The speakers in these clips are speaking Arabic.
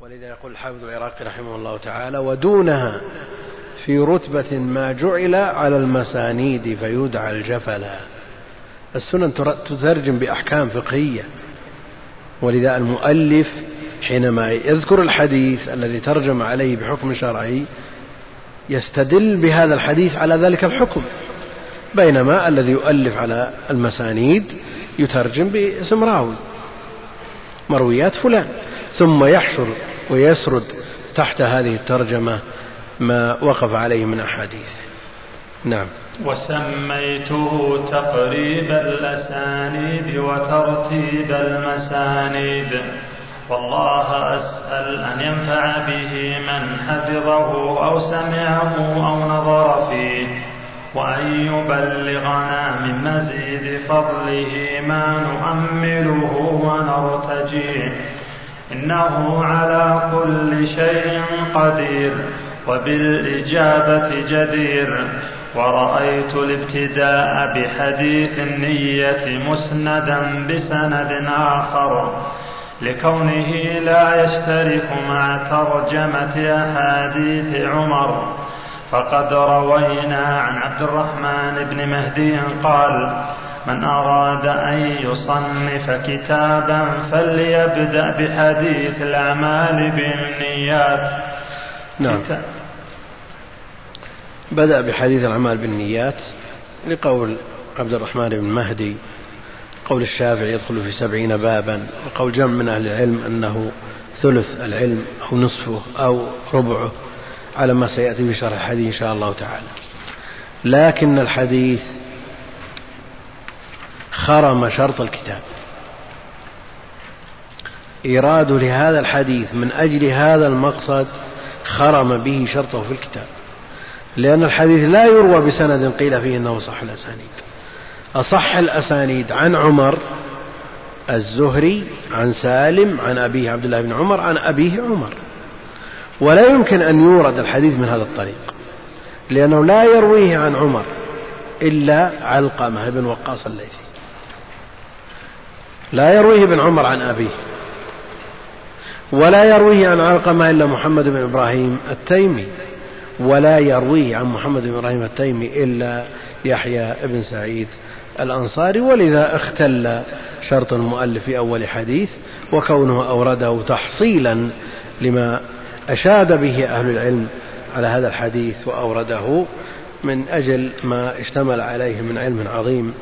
ولذا يقول الحافظ العراقي رحمه الله تعالى ودونها في رتبة ما جعل على المسانيد فيدعى الجفلا السنن تترجم بأحكام فقهية. ولذا المؤلف حينما يذكر الحديث الذي ترجم عليه بحكم شرعي يستدل بهذا الحديث على ذلك الحكم. بينما الذي يؤلف على المسانيد يترجم باسم راوي مرويات فلان. ثم يحشر ويسرد تحت هذه الترجمة ما وقف عليه من أحاديث. نعم. وسميته تقريب الأسانيد وترتيب المسانيد. والله أسأل أن ينفع به من حفظه أو سمعه أو نظر فيه وأن يبلغنا من مزيد فضله ما نؤمله ونرتجيه. إنه على كل شيء قدير وبالإجابة جدير. ورأيت الابتداء بحديث النية مسندا بسند آخر لكونه لا يشترك مع ترجمة أحاديث عمر. فقد روينا عن عبد الرحمن بن مهدي قال من أراد أن يصنف كتابا فليبدأ بحديث الأعمال بالنيات. نعم. بدأ بحديث الأعمال بالنيات لقول عبد الرحمن بن مهدي قول الشافعي يدخل في سبعين بابا وقول جمع من أهل العلم أنه ثلث العلم أو نصفه أو ربعه على ما سيأتي في شرح الحديث إن شاء الله تعالى. لكن الحديث خرم شرط الكتاب. إيراد لهذا الحديث من أجل هذا المقصد خرم به شرطه في الكتاب. لأن الحديث لا يروى بسند قيل فيه أنه صح الأسانيد. أصح الأسانيد عن عمر الزهري عن سالم عن أبيه عبد الله بن عمر عن أبيه عمر. ولا يمكن أن يورد الحديث من هذا الطريق لأنه لا يرويه عن عمر إلا علقمة بن وقاص الليثي. لا يرويه ابن عمر عن أبيه. ولا يرويه عن علقمة إلا محمد بن إبراهيم التيمي. ولا يرويه عن محمد بن إبراهيم التيمي إلا يحيى بن سعيد الأنصاري. ولذا اختل شرط المؤلف في أول حديث وكونه أورده تحصيلا لما أشاد به أهل العلم على هذا الحديث وأورده من أجل ما اشتمل عليه من علم عظيم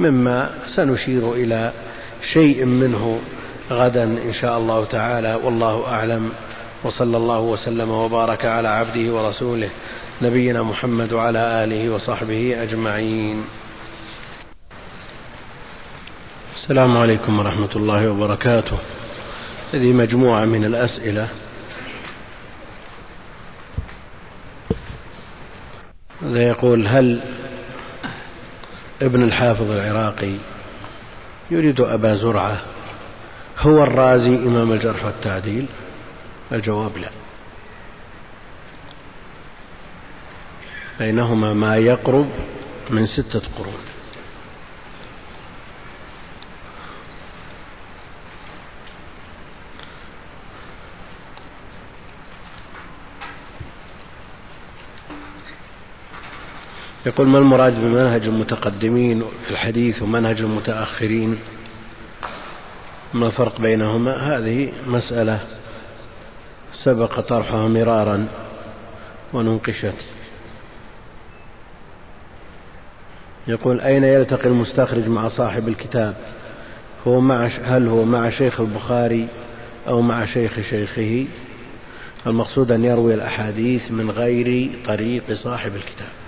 مما سنشير إلى شيء منه غدا إن شاء الله تعالى والله أعلم. وصلى الله وسلم وبارك على عبده ورسوله نبينا محمد وعلى آله وصحبه أجمعين. السلام عليكم ورحمة الله وبركاته. هذه مجموعة من الأسئلة. هذا يقول هل ابن الحافظ العراقي يريد أبا زرعة هو الرازي إمام الجرح والتعديل؟ الجواب لا. بينهما ما يقرب من ستة قرون. يقول ما المراد بمنهج المتقدمين في الحديث ومنهج المتأخرين؟ ما الفرق بينهما؟ هذه مسألة سبق طرحها مرارا وننقشت. يقول أين يلتقي المستخرج مع صاحب الكتاب؟ هو مع هل هو مع شيخ البخاري أو مع شيخ شيخه؟ المقصود أن يروي الأحاديث من غير طريق صاحب الكتاب.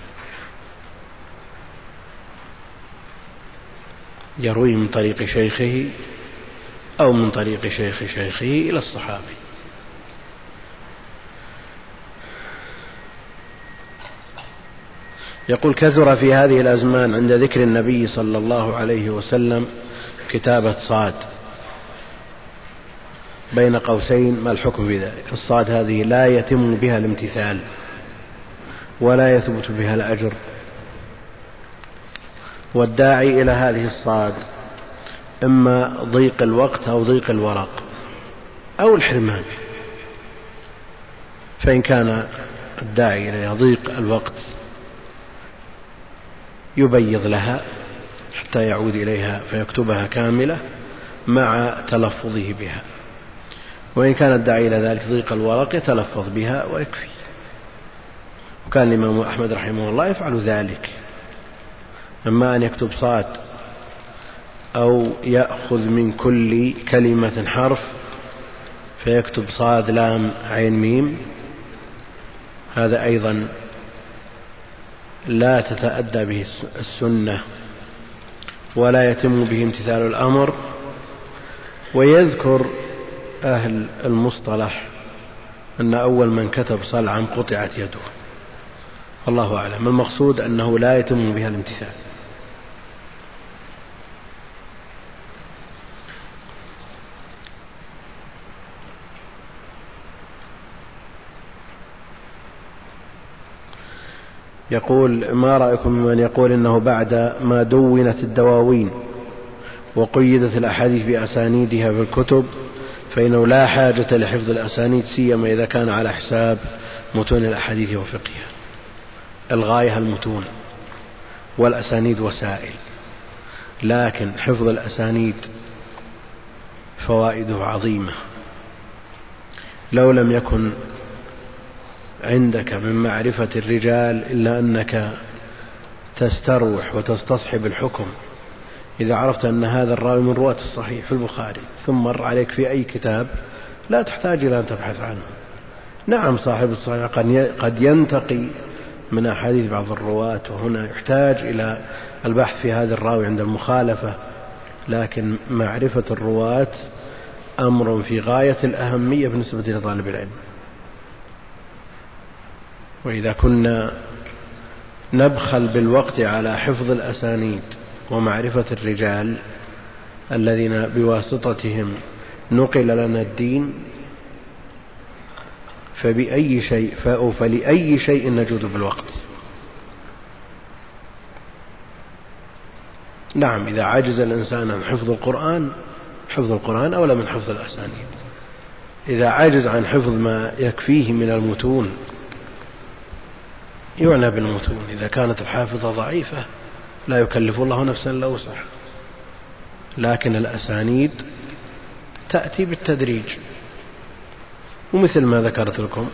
يروي من طريق شيخه أو من طريق شيخ شيخه إلى الصحابي. يقول كثر في هذه الأزمان عند ذكر النبي صلى الله عليه وسلم كتابة صاد بين قوسين ما الحكم في ذلك؟ الصاد هذه لا يتم بها الامتثال ولا يثبت بها الأجر والداعي إلى هذه الصاد إما ضيق الوقت أو ضيق الورق أو الحرمان. فإن كان الداعي إلى يضيق الوقت يبيض لها حتى يعود إليها فيكتبها كاملة مع تلفظه بها. وإن كان الداعي إلى ذلك ضيق الورق يتلفظ بها ويكفي. وكان الإمام أحمد رحمه الله يفعل ذلك. أما أن يكتب صاد أو يأخذ من كل كلمة حرف فيكتب صاد لام عين ميم. هذا أيضا لا تتأدى به السنة ولا يتم به امتثال الأمر. ويذكر أهل المصطلح أن أول من كتب صلعا قطعت يده. والله أعلم. المقصود أنه لا يتم بها الامتثال. يقول ما رأيكم من يقول إنه بعد ما دونت الدواوين وقيدت الأحاديث بأسانيدها في الكتب فإنه لا حاجة لحفظ الأسانيد سيما إذا كان على حساب متون الأحاديث وفقهها. الغاية المتون والأسانيد وسائل لكن حفظ الأسانيد فوائده عظيمة. لو لم يكن عندك من معرفة الرجال إلا أنك تستروح وتستصحب الحكم. إذا عرفت أن هذا الراوي من رواة الصحيح في البخاري ثم مر عليك في أي كتاب لا تحتاج إلى أن تبحث عنه. نعم صاحب الصحيح قد ينتقي من أحاديث بعض الرواة وهنا يحتاج إلى البحث في هذا الراوي عند المخالفة. لكن معرفة الرواة أمر في غاية الأهمية بالنسبة لطالب العلم. وإذا كنا نبخل بالوقت على حفظ الأسانيد ومعرفة الرجال الذين بواسطتهم نقل لنا الدين فبأي شيء فلأي شيء نجود بالوقت. نعم إذا عجز الإنسان عن حفظ القرآن حفظ القرآن أولى من حفظ الأسانيد. إذا عجز عن حفظ ما يكفيه من المتون يعنى بالمتون. إذا كانت الحافظة ضعيفة لا يكلف الله نفسا إلا وسعها. لكن الأسانيد تأتي بالتدريج. ومثل ما ذكرت لكم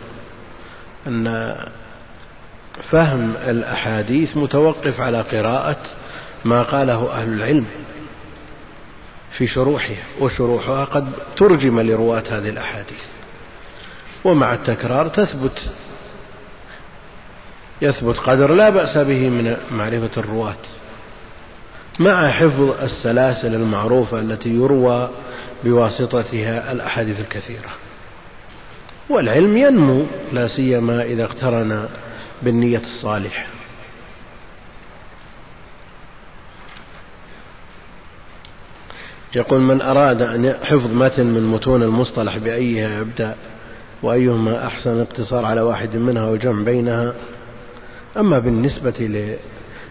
أن فهم الأحاديث متوقف على قراءة ما قاله أهل العلم في شروحها وشروحها قد ترجم لرواة هذه الأحاديث. ومع التكرار تثبت يثبت قدر لا بأس به من معرفة الرواة. مع حفظ السلاسل المعروفة التي يروى بواسطتها الأحاديث الكثيرة. والعلم ينمو لا سيما إذا اقترن بالنية الصالحة. يقول من أراد أن حفظ متن من متون المصطلح بأيها يبدأ وأيهما أحسن اقتصار على واحد منها وجمع بينها أما بالنسبة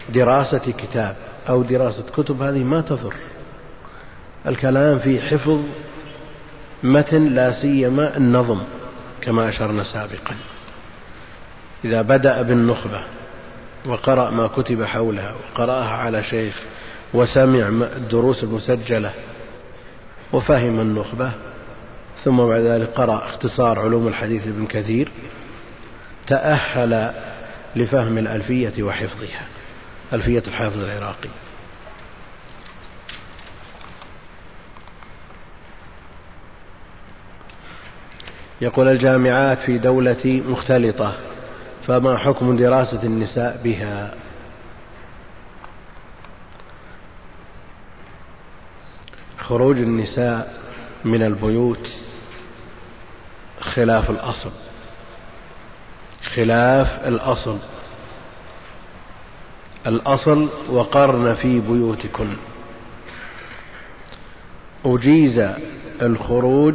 لدراسة كتاب أو دراسة كتب هذه ما تضر. الكلام في حفظ متن لا سيما النظم كما أشرنا سابقا. إذا بدأ بالنخبة وقرأ ما كتب حولها وقرأها على شيخ وسمع الدروس المسجلة وفهم النخبة ثم بعد ذلك قرأ اختصار علوم الحديث ابن كثير تأهل لفهم الألفية وحفظها ألفية الحافظ العراقي. يقول الجامعات في دولتي مختلطة فما حكم دراسة النساء بها؟ خروج النساء من البيوت خلاف الأصل. خلاف الأصل. الأصل وقرن في بيوتكن. أجيز الخروج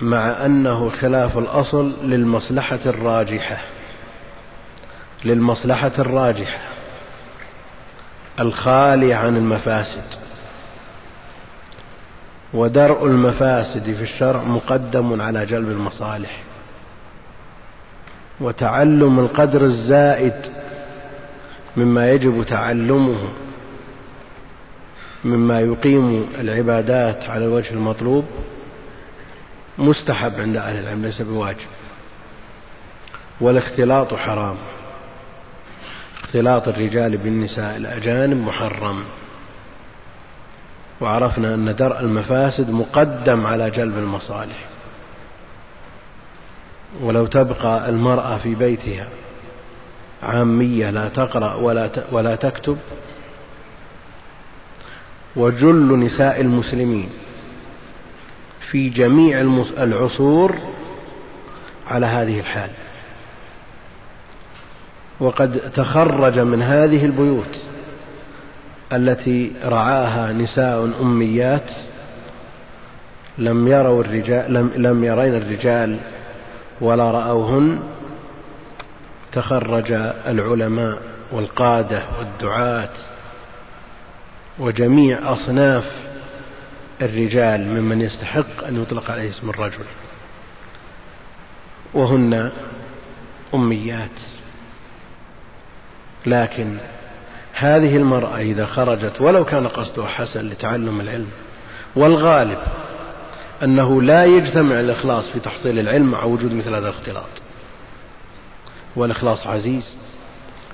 مع أنه خلاف الأصل للمصلحة الراجحة. للمصلحة الراجحة. الخالية عن المفاسد. ودرء المفاسد في الشرع مقدم على جلب المصالح. وتعلم القدر الزائد مما يجب تعلمه مما يقيم العبادات على الوجه المطلوب مستحب عند أهل العلم ليس بواجب. والاختلاط حرام. اختلاط الرجال بالنساء الأجانب محرم. وعرفنا أن درء المفاسد مقدم على جلب المصالح. ولو تبقى المرأة في بيتها عامية لا تقرأ ولا ولا تكتب وجل نساء المسلمين في جميع العصور على هذه الحال. وقد تخرج من هذه البيوت التي رعاها نساء أميات لم يروا الرجال لم, لم يرين الرجال ولا رأوهن تخرج العلماء والقادة والدعاة وجميع أصناف الرجال ممن يستحق أن يطلق عليه اسم الرجل. وهن أميات. لكن هذه المرأة إذا خرجت ولو كان قصدها حسن لتعلم العلم والغالب أنه لا يجتمع الإخلاص في تحصيل العلم مع وجود مثل هذا الاختلاط. والإخلاص عزيز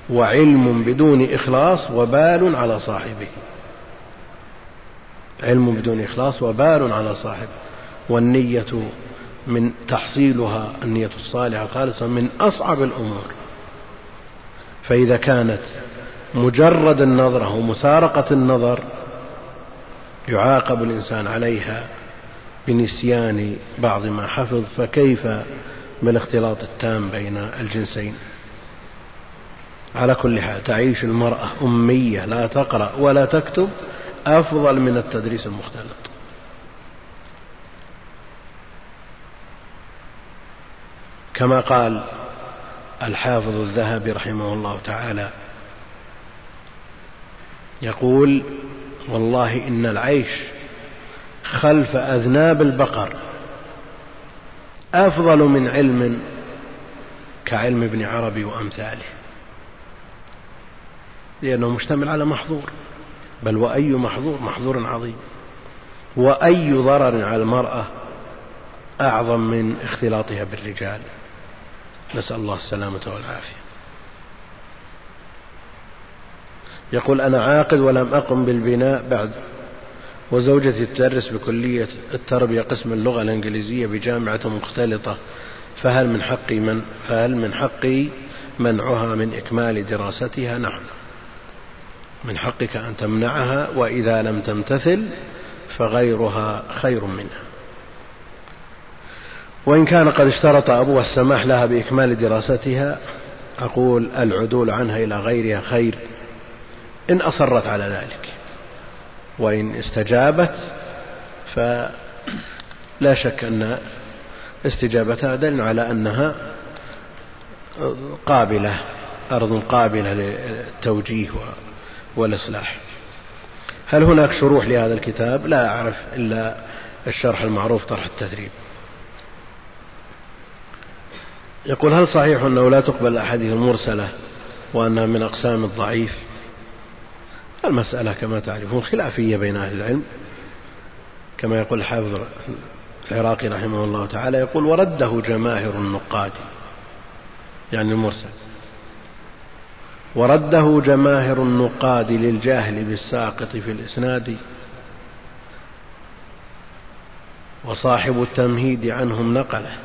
وعلم بدون إخلاص وبال على صاحبه. علم بدون إخلاص وبال على صاحبه. والنية من تحصيلها النية الصالحة خالصة من أصعب الأمور. فإذا كانت مجرد النظرة ومسارقة النظر يعاقب الإنسان عليها بنسيان بعض ما حفظ فكيف بالاختلاط التام بين الجنسين؟ على كل حال تعيش المرأة أمية لا تقرأ ولا تكتب أفضل من التدريس المختلط. كما قال الحافظ الذهبي رحمه الله تعالى يقول والله إن العيش خلف أذناب البقر. أفضل من علم كعلم ابن عربي وأمثاله. لأنه مشتمل على محظور. بل وأي محظور؟ محظور عظيم. وأي ضرر على المرأة أعظم من اختلاطها بالرجال. نسأل الله السلامة والعافية. يقول أنا عاقد ولم أقم بالبناء بعد وزوجتي تدرس بكلية التربية قسم اللغة الإنجليزية بجامعة مختلطة فهل من حقي من فهل من حقي منعها من إكمال دراستها؟ نعم. من حقك أن تمنعها وإذا لم تمتثل فغيرها خير منها. وإن كان قد اشترط أبوها السماح لها بإكمال دراستها أقول العدول عنها إلى غيرها خير إن أصرت على ذلك وإن استجابت فلا شك أن استجابتها دل على أنها قابلة أرض قابلة للتوجيه والإصلاح. هل هناك شروح لهذا الكتاب؟ لا أعرف إلا الشرح المعروف طرح التثريب يقول هل صحيح أنه لا تقبل الأحاديث المرسلة وأنها من أقسام الضعيف؟ المسألة كما تعرفون خلافية بين أهل العلم. كما يقول الحافظ العراقي رحمه الله تعالى يقول ورده جماهر النقاد يعني المرسل. ورده جماهر النقاد للجاهل بالساقط في الإسناد وصاحب التمهيد عنهم نقله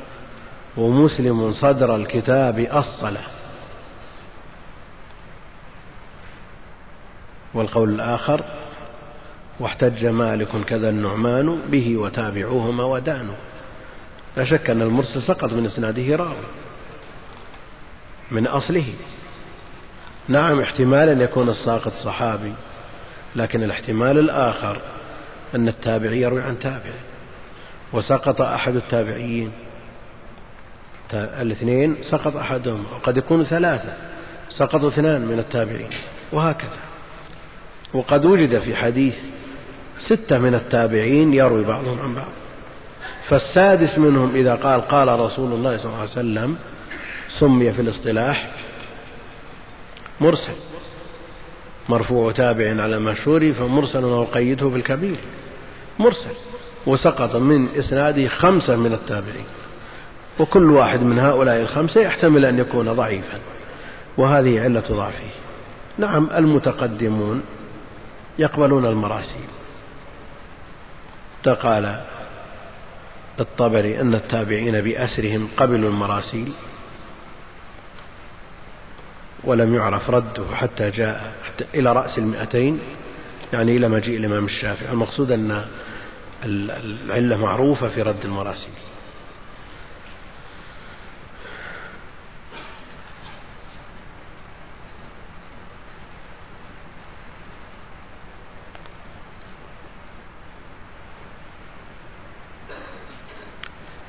ومسلم صدر الكتاب أصله. والقول الآخر واحتج مالك كذا النعمان به وتابعوهما ودانوا. لا شك أن المرسل سقط من إسناده راوي من أصله. نعم احتمال أن يكون الساقط صحابي لكن الاحتمال الآخر أن التابعي يروي عن تابع. وسقط أحد التابعيين الاثنين سقط أحدهم وقد يكون ثلاثة سقطوا اثنان من التابعين وهكذا. وقد وجد في حديث ستة من التابعين يروي بعضهم عن بعض. فالسادس منهم إذا قال قال رسول الله صلى الله عليه وسلم سمي في الاصطلاح مرسل. مرفوع تابع على مشهور فمرسل وقيده بالكبير. مرسل. وسقط من إسناده خمسة من التابعين. وكل واحد من هؤلاء الخمسة يحتمل أن يكون ضعيفا. وهذه علة ضعفه. نعم المتقدمون يقبلون المراسيل قال الطبري أن التابعين بأسرهم قبلوا المراسيل ولم يعرف رده حتى جاء حتى إلى رأس المئتين يعني إلى مجيء الإمام الشافعي. المقصود أن العلة معروفة في رد المراسيل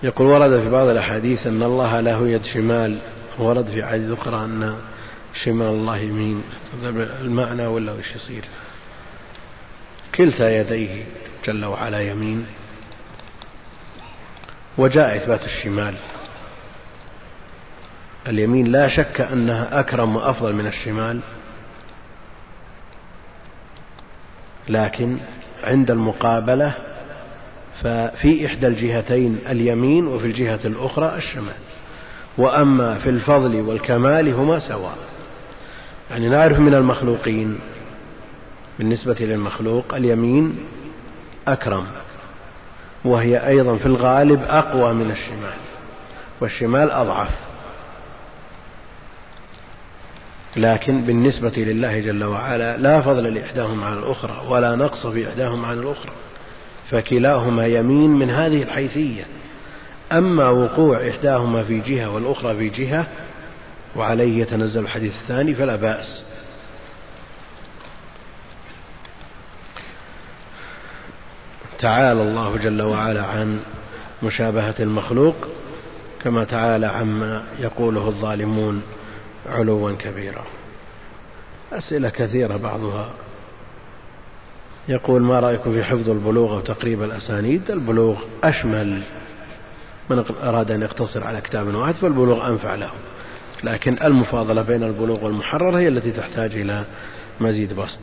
يقول ورد في بعض الأحاديث أن الله له يد شمال ورد في أحاديث أخرى أن شمال الله يمين. المعنى ولا وش يصير؟ كلتا يديه جل وعلا يمين. وجاء إثبات الشمال. اليمين لا شك أنها أكرم وأفضل من الشمال. لكن عند المقابلة ففي إحدى الجهتين اليمين وفي الجهة الأخرى الشمال. وأما في الفضل والكمال هما سواء. يعني نعرف من المخلوقين بالنسبة للمخلوق اليمين أكرم وهي أيضا في الغالب أقوى من الشمال والشمال أضعف. لكن بالنسبة لله جل وعلا لا فضل لإحداهما على الأخرى ولا نقص في إحداهما عن الأخرى. فكلاهما يمين من هذه الحيثية. أما وقوع إحداهما في جهة والأخرى في جهة وعليه يتنزل الحديث الثاني فلا بأس. تعالى الله جل وعلا عن مشابهة المخلوق كما تعالى عما يقوله الظالمون علوا كبيرا. أسئلة كثيرة بعضها. يقول ما رأيكم في حفظ البلوغ وتقريب الأسانيد؟ البلوغ أشمل. من أراد أن يقتصر على كتاب واحد فالبلوغ أنفع له لكن المفاضلة بين البلوغ والمحرر هي التي تحتاج إلى مزيد بسط.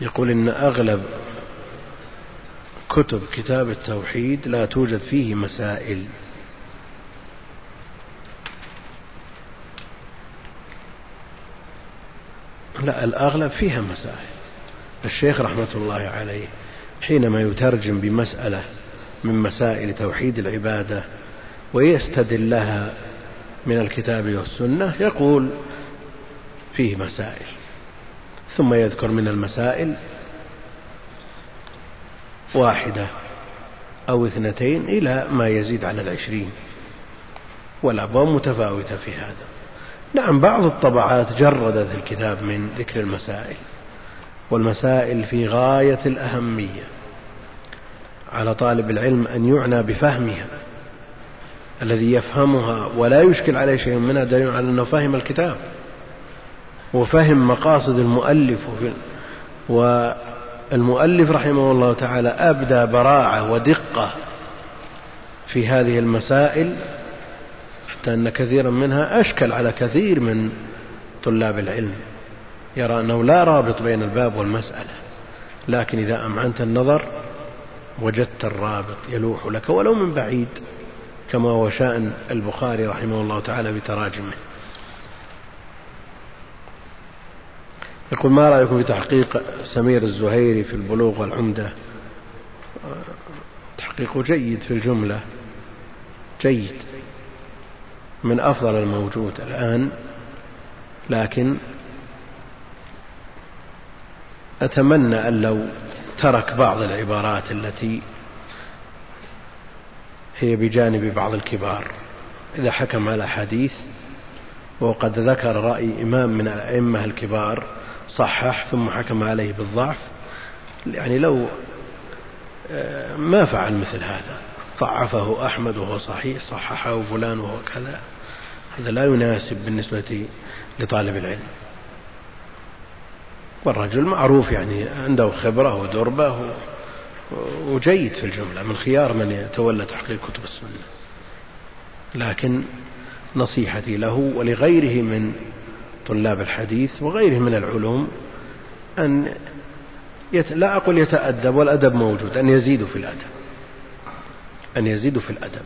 يقول إن أغلب كتب كتاب التوحيد لا توجد فيه مسائل. لا الأغلب فيها مسائل. الشيخ رحمة الله عليه حينما يترجم بمسألة من مسائل توحيد العبادة ويستدل لها من الكتاب والسنة يقول فيه مسائل. ثم يذكر من المسائل واحدة أو اثنتين إلى ما يزيد على العشرين. والأبواب متفاوتة في هذا. نعم بعض الطبعات جردت الكتاب من ذكر المسائل والمسائل في غاية الأهمية على طالب العلم أن يعنى بفهمها الذي يفهمها ولا يشكل عليه شيء منها دليل على أنه فهم الكتاب وفهم مقاصد المؤلف والمؤلف رحمه الله تعالى أبدى براعة ودقة في هذه المسائل حتى أن كثيرا منها أشكل على كثير من طلاب العلم يرى أنه لا رابط بين الباب والمسألة لكن إذا أمعنت النظر وجدت الرابط يلوح لك ولو من بعيد كما هو شأن البخاري رحمه الله تعالى بتراجمه. يقول ما رأيكم في تحقيق سمير الزهيري في البلوغ والعمدة؟ تحقيقه جيد في الجملة جيد. من أفضل الموجود الآن لكن أتمنى أن لو ترك بعض العبارات التي هي بجانب بعض الكبار. إذا حكم على حديث وقد ذكر رأي إمام من الأئمة الكبار صحح ثم حكم عليه بالضعف يعني لو آه، ما فعل مثل هذا. ضعفه أحمد وهو صحيح صححه فلان وهو كذا. هذا لا يناسب بالنسبة لطالب العلم. والرجل معروف يعني عنده خبرة ودربة وجيد في الجملة من خيار من يتولى تحقيق كتب السنة. لكن نصيحتي له ولغيره من طلاب الحديث وغيره من العلوم أن يت... لا أقول يتأدب والأدب موجود أن يزيدوا في الأدب. أن يزيدوا في الأدب.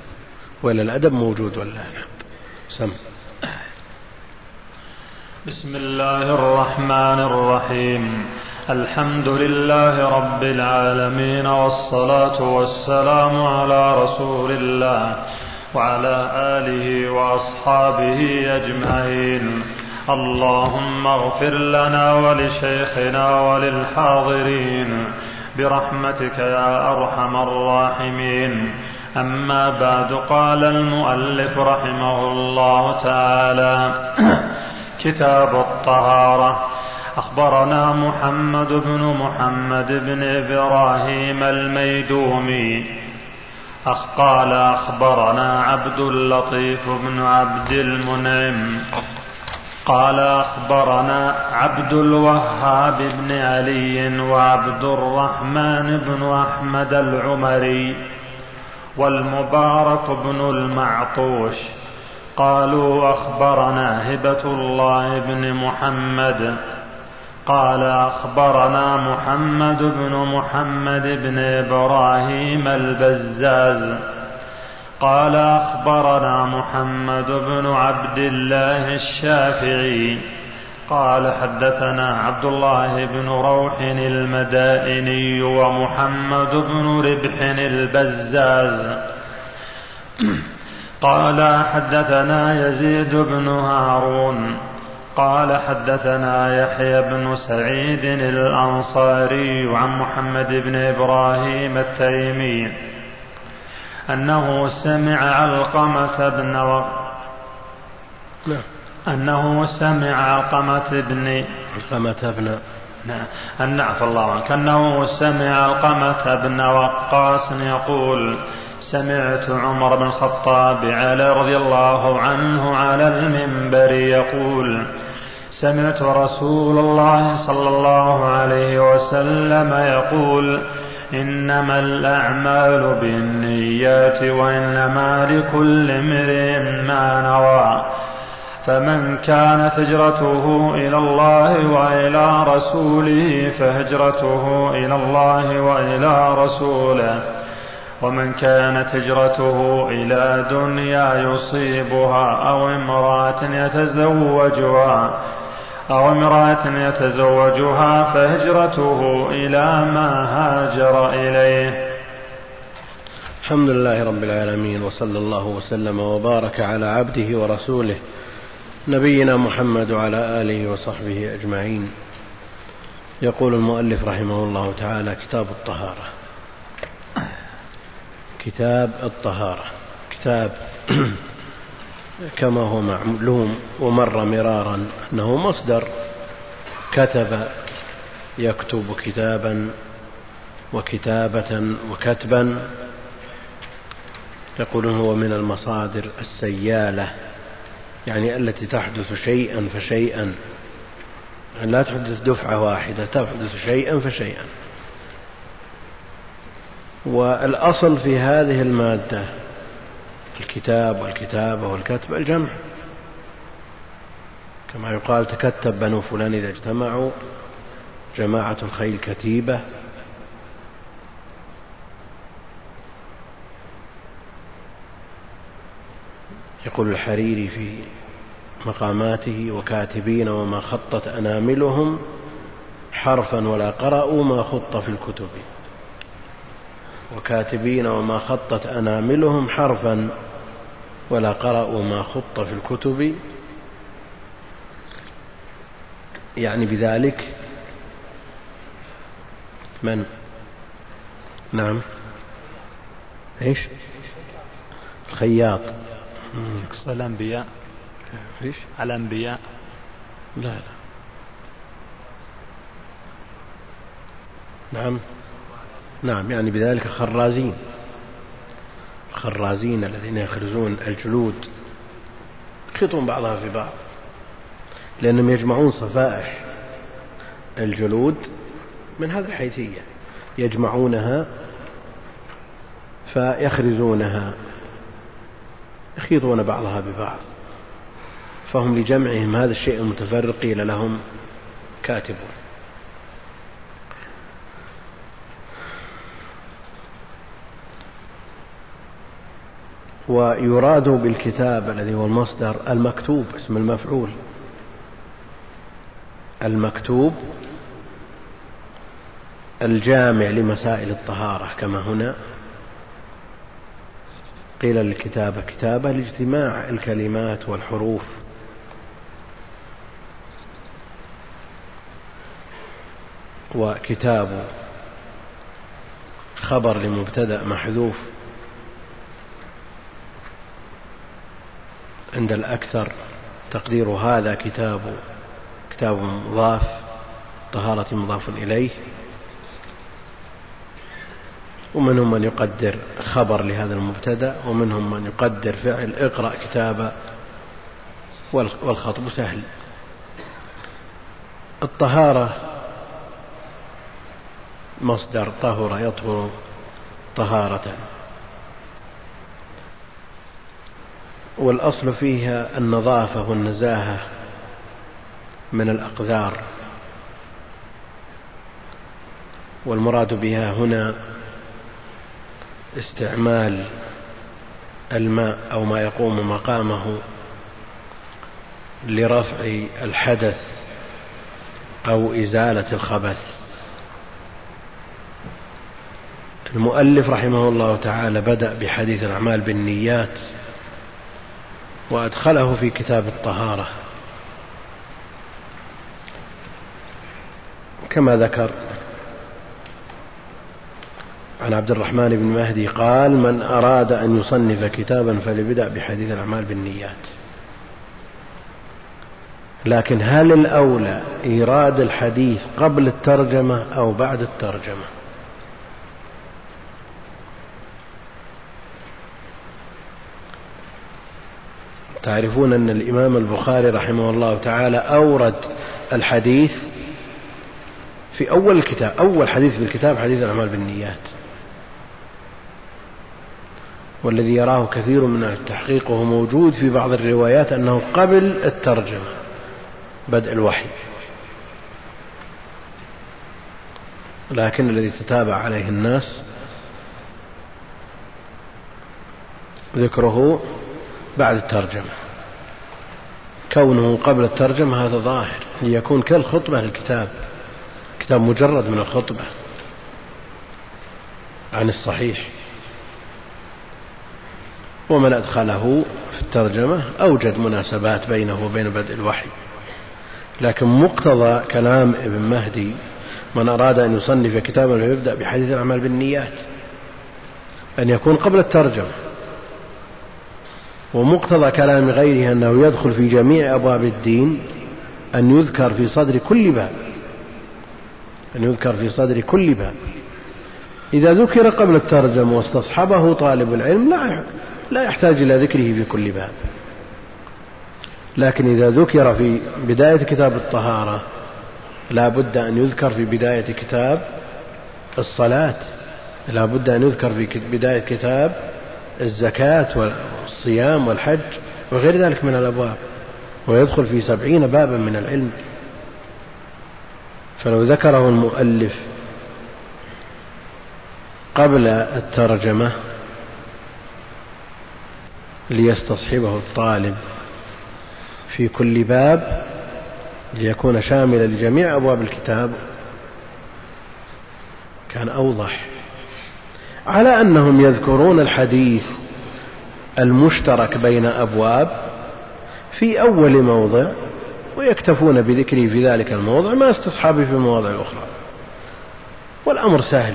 ولا الأدب موجود ولا الحمد. سم. بسم الله الرحمن الرحيم. الحمد لله رب العالمين والصلاة والسلام على رسول الله وعلى آله وأصحابه أجمعين. اللهم اغفر لنا ولشيخنا وللحاضرين برحمتك يا أرحم الراحمين. أما بعد قال المؤلف رحمه الله تعالى كتاب الطهارة. أخبرنا محمد بن محمد بن إبراهيم الميدومي. أخ قال أخبرنا عبد اللطيف بن عبد المنعم. قال أخبرنا عبد الوهاب بن علي وعبد الرحمن بن أحمد العمري. والمبارك بن المعطوش. قالوا أخبرنا هبة الله بن محمد. قال أخبرنا محمد بن محمد بن إبراهيم البزاز. قال أخبرنا محمد بن عبد الله الشافعي. قال حدثنا عبد الله بن روح المدائني ومحمد بن ربح البزاز. قال حدثنا يزيد بن هارون. قال حدثنا يحيى بن سعيد الأنصاري عن محمد بن إبراهيم التيمي أنه سمع علقمة بن و... أنه سمع علقمة بن علقمة بن نعم. أن عفى الله عنك. أنه سمع علقمة بن وقاص يقول سمعت عمر بن الخطاب على رضي الله عنه على المنبر يقول سمعت رسول الله صلى الله عليه وسلم يقول إنما الأعمال بالنيات وإنما لكل امرئ ما نوى. فمن كانت هجرته إلى الله وإلى رسوله فهجرته إلى الله وإلى رسوله. ومن كانت هجرته إلى دنيا يصيبها أو امرأة يتزوجها أو امرأة يتزوجها فهجرته إلى ما هاجر إليه. الحمد لله رب العالمين وصلى الله وسلم وبارك على عبده ورسوله نبينا محمد وعلى آله وصحبه أجمعين. يقول المؤلف رحمه الله تعالى كتاب الطهارة. كتاب الطهارة. كتاب كما هو معلوم ومر مرارا أنه مصدر. كتب يكتب كتابا وكتابة وكتبا. يقولون هو من المصادر السيالة. يعني التي تحدث شيئا فشيئا. يعني لا تحدث دفعة واحدة تحدث شيئا فشيئا. والأصل في هذه المادة الكتاب والكتابة والكتب الجمع. كما يقال تكتب بنو فلان إذا اجتمعوا جماعة الخيل كتيبة. يقول الحريري في مقاماته وكاتبين وما خطت أناملهم حرفا ولا قرأوا ما خط في الكتب. وكاتبين وما خطت أناملهم حرفا ولا قرأوا ما خط في الكتب. يعني بذلك من؟ نعم. إيش؟ الخياط. الأنبياء. إيش؟ الأنبياء. لا لا. نعم. نعم يعني بذلك خرازين. الخرازين الذين يخرزون الجلود. يخيطون بعضها في بعض. لأنهم يجمعون صفائح الجلود من هذه الحيثية. يجمعونها فيخرزونها. يخيطون بعضها ببعض. فهم لجمعهم هذا الشيء المتفرق قيل لهم كاتبون ويراد بالكتاب الذي هو المصدر المكتوب اسم المفعول. المكتوب الجامع لمسائل الطهارة كما هنا. قيل للكتابة كتابة لاجتماع الكلمات والحروف. وكتاب خبر لمبتدأ محذوف عند الأكثر. تقدير هذا كتاب كتاب مضاف طهارة مضاف إليه. ومنهم من يقدر خبر لهذا المبتدأ ومنهم من يقدر فعل اقرأ كتابا والخطب سهل. الطهارة مصدر طهر يطهر طهارة. والأصل فيها النظافة والنزاهة من الأقذار. والمراد بها هنا استعمال الماء أو ما يقوم مقامه لرفع الحدث أو إزالة الخبث. المؤلف رحمه الله تعالى بدأ بحديث الأعمال بالنيات وأدخله في كتاب الطهارة. كما ذكر عن عبد الرحمن بن مهدي قال من أراد أن يصنف كتابا فليبدأ بحديث الأعمال بالنيات. لكن هل الأولى إيراد الحديث قبل الترجمة أو بعد الترجمة؟ تعرفون أن الإمام البخاري رحمه الله تعالى أورد الحديث في أول الكتاب أول حديث في الكتاب حديث الأعمال بالنيات. والذي يراه كثير من التحقيق وهو موجود في بعض الروايات أنه قبل الترجمة بدء الوحي. لكن الذي تتابع عليه الناس ذكره بعد الترجمة. كونه قبل الترجمة هذا ظاهر ليكون كالخطبة للكتاب كتاب مجرد من الخطبة عن الصحيح. ومن أدخله في الترجمة أوجد مناسبات بينه وبين بدء الوحي. لكن مقتضى كلام ابن مهدي من أراد أن يصنف كتابا فيبدأ بحديث الأعمال بالنيات أن يكون قبل الترجمة. ومقتضى كلام غيره أنه يدخل في جميع أبواب الدين أن يذكر في صدر كل باب. أن يذكر في صدر كل باب. إذا ذكر قبل الترجمة واستصحبه طالب العلم لا لا يحتاج إلى ذكره في كل باب. لكن إذا ذكر في بداية كتاب الطهارة لا بد أن يذكر في بداية كتاب الصلاة. لا بد أن يذكر في بداية كتاب الزكاة والصيام والحج وغير ذلك من الأبواب. ويدخل في سبعين بابا من العلم. فلو ذكره المؤلف قبل الترجمة ليستصحبه الطالب. في كل باب ليكون شاملا لجميع أبواب الكتاب. كان أوضح. على أنهم يذكرون الحديث المشترك بين أبواب في أول موضع ويكتفون بذكره في ذلك الموضع ما استصحابه في المواضع الأخرى والأمر سهل.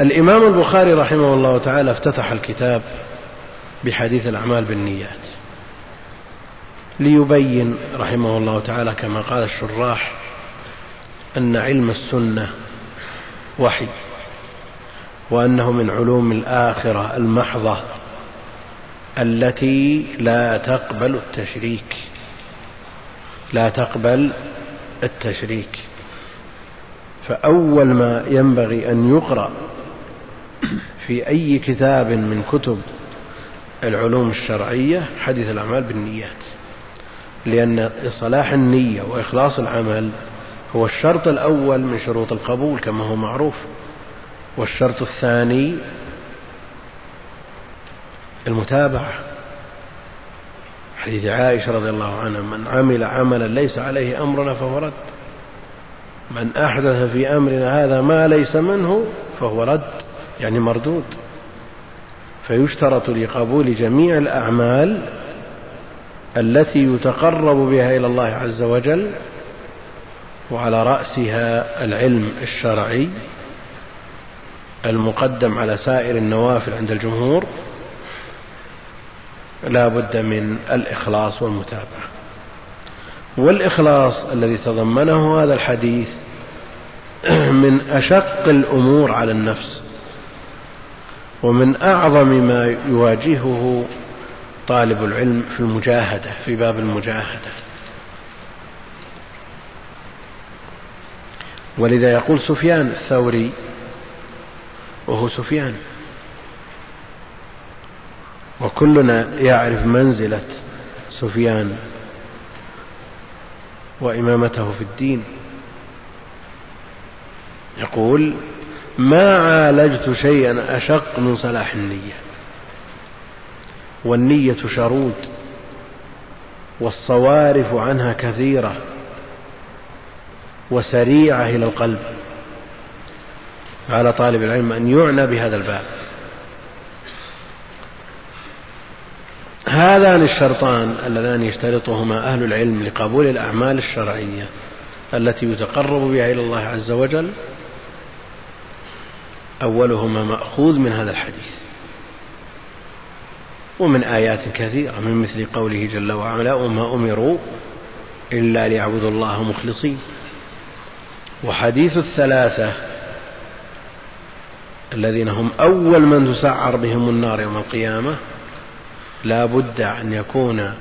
الإمام البخاري رحمه الله تعالى افتتح الكتاب بحديث الأعمال بالنيات. ليبين رحمه الله تعالى كما قال الشراح أن علم السنة وحي وأنه من علوم الآخرة المحضة التي لا تقبل التشريك. لا تقبل التشريك. فأول ما ينبغي أن يقرأ في أي كتاب من كتب العلوم الشرعية حديث الأعمال بالنيات لأن صلاح النية وإخلاص العمل هو الشرط الأول من شروط القبول كما هو معروف والشرط الثاني المتابعة. حديث عائشة رضي الله عنها من عمل عملا ليس عليه أمرنا فهو رد من أحدث في أمرنا هذا ما ليس منه فهو رد. يعني مردود. فيشترط لقبول جميع الأعمال التي يتقرب بها إلى الله عز وجل وعلى رأسها العلم الشرعي المقدم على سائر النوافل عند الجمهور لا بد من الإخلاص والمتابعة. والإخلاص الذي تضمنه هذا الحديث من أشق الأمور على النفس. ومن أعظم ما يواجهه طالب العلم في المجاهدة في باب المجاهدة. ولذا يقول سفيان الثوري وهو سفيان وكلنا يعرف منزلة سفيان وإمامته في الدين. يقول ما عالجت شيئا أشق من صلاح النية. والنية شرود والصوارف عنها كثيرة وسريعة إلى القلب. على طالب العلم أن يعنى بهذا الباب. هذان الشرطان اللذان يشترطهما أهل العلم لقبول الأعمال الشرعية التي يتقرب بها إلى الله عز وجل أولهما مأخوذ من هذا الحديث ومن آيات كثيرة من مثل قوله جل وعلا وما أمروا إلا ليعبدوا الله مخلصين. وحديث الثلاثة الذين هم أول من تسعر بهم النار يوم القيامة لا بد أن يكون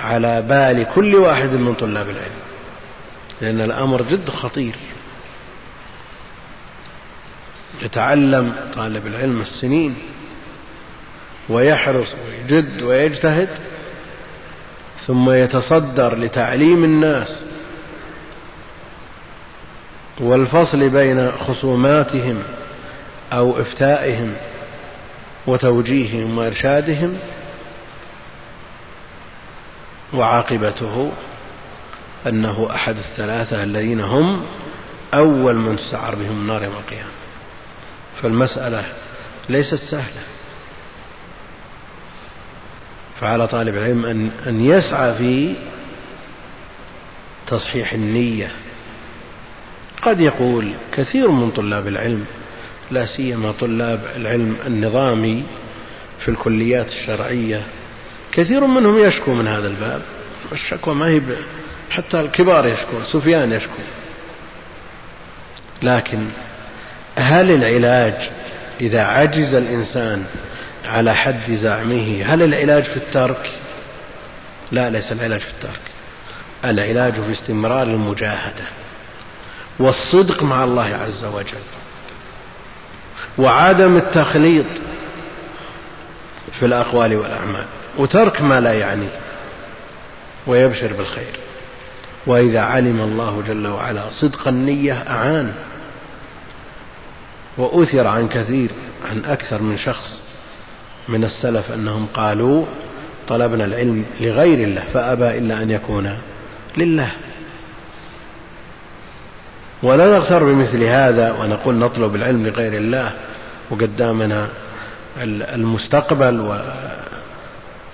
على بال كل واحد من طلاب العلم لأن الأمر جد خطير. يتعلم طالب العلم السنين ويحرص ويجد ويجتهد ثم يتصدر لتعليم الناس والفصل بين خصوماتهم أو إفتائهم وتوجيههم وإرشادهم وعاقبته أنه أحد الثلاثة الذين هم أول من تسعر بهم النار يوم القيامة. فالمسألة ليست سهلة. فعلى طالب العلم ان أن يسعى في تصحيح النية. قد يقول كثير من طلاب العلم لا سيما طلاب العلم النظامي في الكليات الشرعية كثير منهم يشكو من هذا الباب. الشكوى ما هي حتى الكبار يشكو سفيان يشكو. لكن هل العلاج إذا عجز الإنسان على حد زعمه هل العلاج في الترك؟ لا ليس العلاج في الترك. العلاج في استمرار المجاهدة والصدق مع الله عز وجل وعدم التخليط في الأقوال والأعمال. وترك ما لا يعنيه ويبشر بالخير. وإذا علم الله جل وعلا صدق النية أعان. وأثر عن كثير عن أكثر من شخص من السلف أنهم قالوا طلبنا العلم لغير الله فأبى إلا أن يكون لله. ولا نغتر بمثل هذا ونقول نطلب العلم لغير الله وقدامنا المستقبل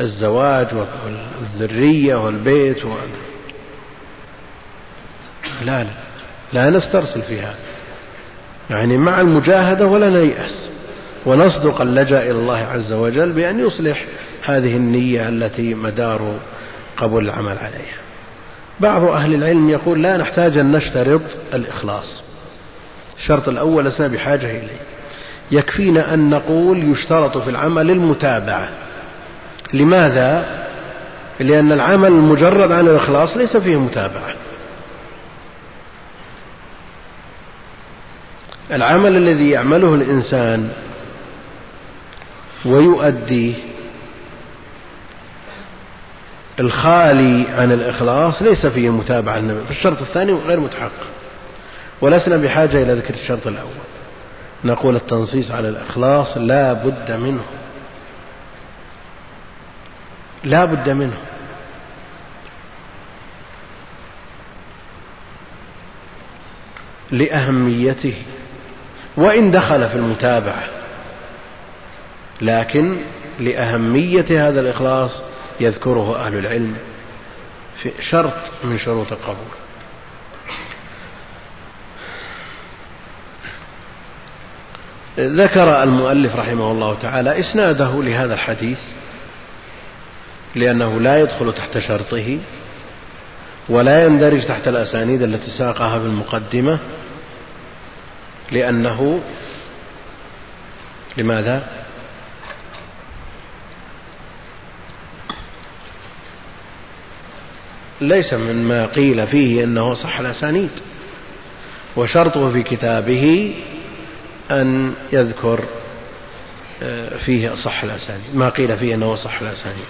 والزواج والذرية والبيت و... لا لا لا نسترسل في هذا. يعني مع المجاهدة ولا نيأس ونصدق اللجأ إلى الله عز وجل بأن يصلح هذه النية التي مدار قبول العمل عليها. بعض أهل العلم يقول لا نحتاج أن نشترط الإخلاص. الشرط الأول لسنا بحاجة إليه. يكفينا أن نقول يشترط في العمل المتابعة. لماذا؟ لأن العمل المجرد عن الإخلاص ليس فيه متابعة. العمل الذي يعمله الإنسان ويؤديه الخالي عن الإخلاص ليس فيه متابعة النبي في الشرط الثاني غير متحقق. ولسنا بحاجة إلى ذكر الشرط الأول. نقول التنصيص على الإخلاص لا بد منه. لا بد منه. لأهميته. وإن دخل في المتابعة. لكن لأهمية هذا الإخلاص يذكره أهل العلم في شرط من شروط القبول. ذكر المؤلف رحمه الله تعالى إسناده لهذا الحديث لأنه لا يدخل تحت شرطه ولا يندرج تحت الأسانيد التي ساقها في المقدمة لأنه لماذا؟ ليس مما قيل فيه أنه صح الأسانيد وشرطه في كتابه أن يذكر آه، فيه صح الأسانيد ما قيل فيه أنه صح الأسانيد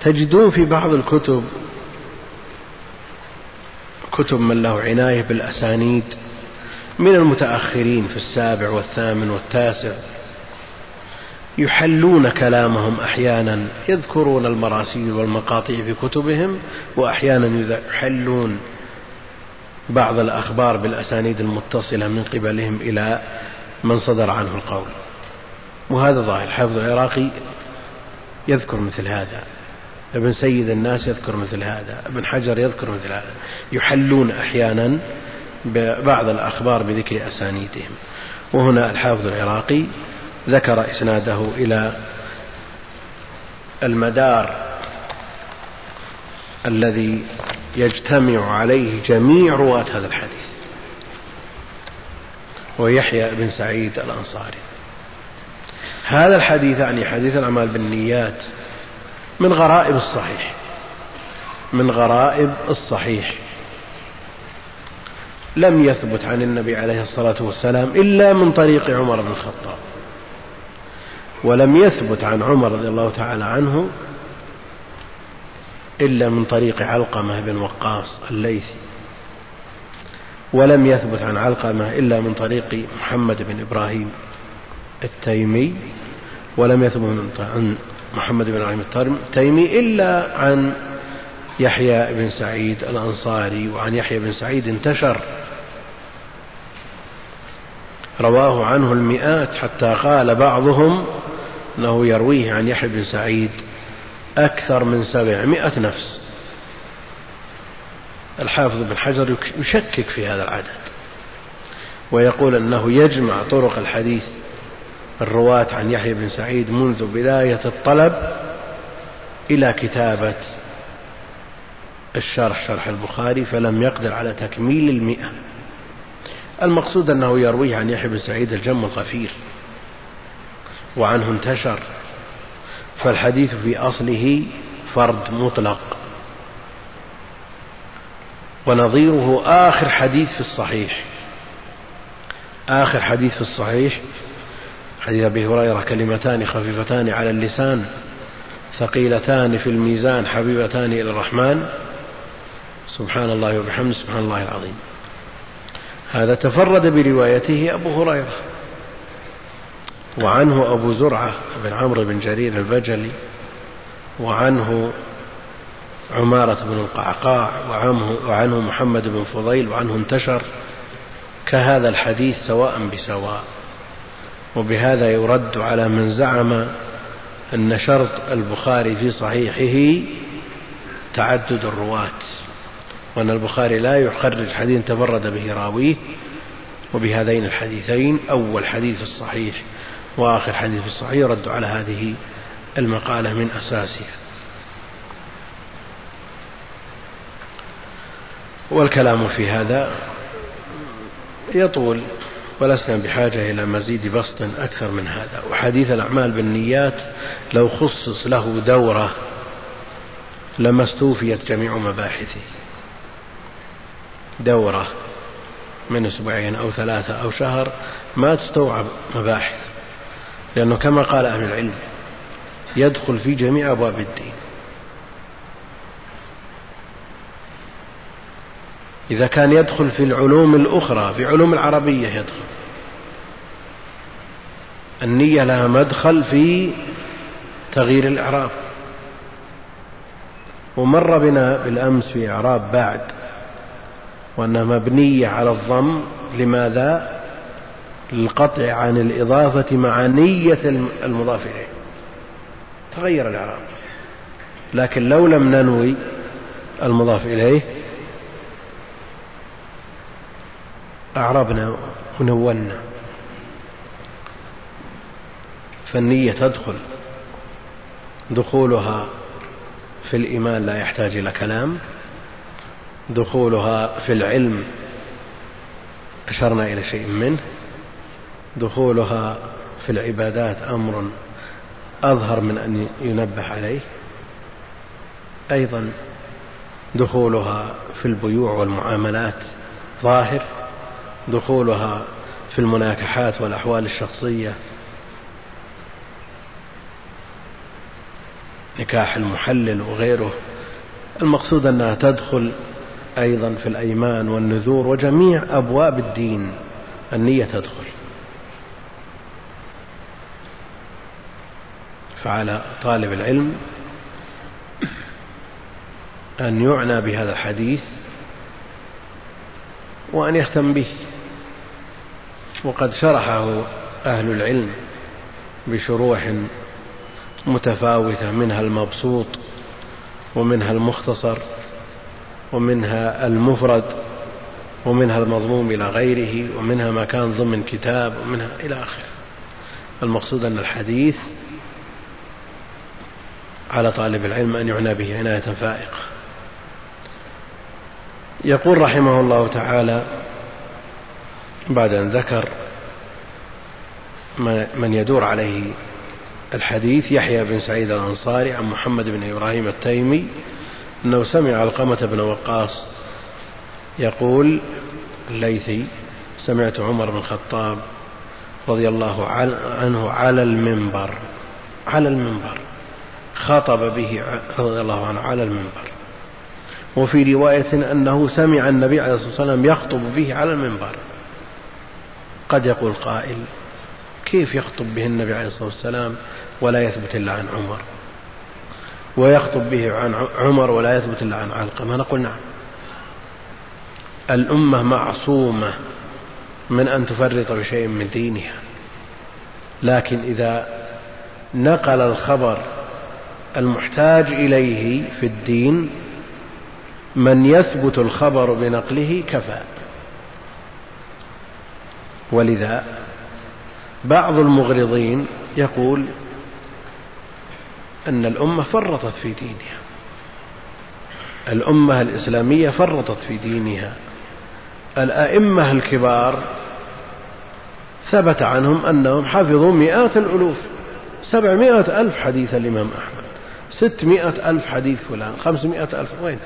تجدون في بعض الكتب كتب من له عناية بالأسانيد من المتأخرين في السابع والثامن والتاسع يحلون كلامهم أحيانا يذكرون المراسيل والمقاطع في كتبهم وأحيانا يحلون بعض الأخبار بالأسانيد المتصلة من قبلهم إلى من صدر عنه القول. وهذا ظاهر. حافظ العراقي يذكر مثل هذا. ابن سيد الناس يذكر مثل هذا. ابن حجر يذكر مثل هذا. يحلون أحيانا ببعض الأخبار بذكر أسانيدهم. وهنا الحافظ العراقي ذكر إسناده إلى المدار الذي يجتمع عليه جميع رواة هذا الحديث ويحيى بن سعيد الأنصاري. هذا الحديث يعني حديث الأعمال بالنيات من غرائب الصحيح من غرائب الصحيح. لم يثبت عن النبي عليه الصلاة والسلام إلا من طريق عمر بن الخطاب. ولم يثبت عن عمر رضي الله تعالى عنه إلا من طريق علقمة بن وقاص الليثي. ولم يثبت عن علقمة إلا من طريق محمد بن إبراهيم التيمي. ولم يثبت عن محمد بن إبراهيم التيمي إلا عن يحيى بن سعيد الأنصاري. وعن يحيى بن سعيد انتشر رواه عنه المئات حتى قال بعضهم أنه يرويه عن يحيى بن سعيد أكثر من سبعمائة نفس. الحافظ بن حجر يشكك في هذا العدد ويقول أنه يجمع طرق الحديث الرواة عن يحيى بن سعيد منذ بداية الطلب إلى كتابة الشرح شرح البخاري فلم يقدر على تكميل المئة. المقصود أنه يرويه عن يحيى بن سعيد الجم الغفير وعنه انتشر فالحديث في أصله فرد مطلق. ونظيره آخر حديث في الصحيح. آخر حديث في الصحيح حديث أبي هريرة كلمتان خفيفتان على اللسان ثقيلتان في الميزان حبيبتان إلى الرحمن. سبحان الله وبحمده سبحان الله العظيم. هذا تفرد بروايته أبو هريرة. وعنه أبو زرعة بن عمرو بن جرير البجلي وعنه عمارة بن القعقاع وعنه, وعنه محمد بن فضيل وعنه انتشر كهذا الحديث سواء بسواء. وبهذا يرد على من زعم أن شرط البخاري في صحيحه تعدد الرواة. وأن البخاري لا يخرج حديث تفرد به راويه وبهذين الحديثين أول حديث الصحيح وآخر حديث في الصحيح يرد على هذه المقالة من أساسها. والكلام في هذا يطول ولسنا بحاجة إلى مزيد بسط أكثر من هذا. وحديث الأعمال بالنيات لو خصص له دورة لما استوفيت جميع مباحثه. دورة من أسبوعين أو ثلاثة أو شهر ما تستوعب مباحث لأنه كما قال أهل العلم يدخل في جميع أبواب الدين. إذا كان يدخل في العلوم الأخرى في علوم العربية يدخل. النية لها مدخل في تغيير الإعراب. ومر بنا بالأمس في إعراب بعد. وأنها مبنية على الضم لماذا؟ للقطع عن الإضافة مع نية المضاف إليه تغير الإعراب. لكن لو لم ننوي المضاف إليه أعربنا ونونا. فالنية تدخل دخولها في الإيمان لا يحتاج إلى كلام. دخولها في العلم أشرنا إلى شيء منه. دخولها في العبادات أمر أظهر من أن ينبه عليه. أيضا دخولها في البيوع والمعاملات ظاهر. دخولها في المناكحات والأحوال الشخصية. نكاح المحلل وغيره. المقصود أنها تدخل أيضا في الأيمان والنذور وجميع أبواب الدين النية تدخل. فعلى طالب العلم أن يعنى بهذا الحديث وأن يهتم به. وقد شرحه أهل العلم بشروح متفاوتة منها المبسوط ومنها المختصر. ومنها المفرد ومنها المضموم إلى غيره ومنها ما كان ضمن كتاب ومنها إلى آخره. المقصود أن الحديث على طالب العلم أن يعنى به عناية فائقة. يقول رحمه الله تعالى بعد أن ذكر من يدور عليه الحديث يحيى بن سعيد الأنصاري عن محمد بن إبراهيم التيمي أنه سمع علقمة بن وقاص يقول الليثي سمعت عمر بن الخطاب رضي الله عنه على المنبر على المنبر خاطب به رضي الله عنه على المنبر. وفي رواية أنه سمع النبي عليه الصلاة والسلام يخطب به على المنبر. قد يقول قائل كيف يخطب به النبي عليه الصلاة والسلام ولا يثبت إلا عن عمر؟ ويخطب به عن عمر ولا يثبت إلا عن علقمة نقول نعم. الأمة معصومة من أن تفرط بشيء من دينها. لكن إذا نقل الخبر المحتاج إليه في الدين من يثبت الخبر بنقله كفى. ولذا بعض المغرضين يقول أن الأمة فرطت في دينها. الأمة الإسلامية فرطت في دينها. الأئمة الكبار ثبت عنهم أنهم حفظوا مئات الألوف. سبعمائة ألف حديث الإمام أحمد. ستمائة ألف حديث فلان. خمسمائة ألف. وين؟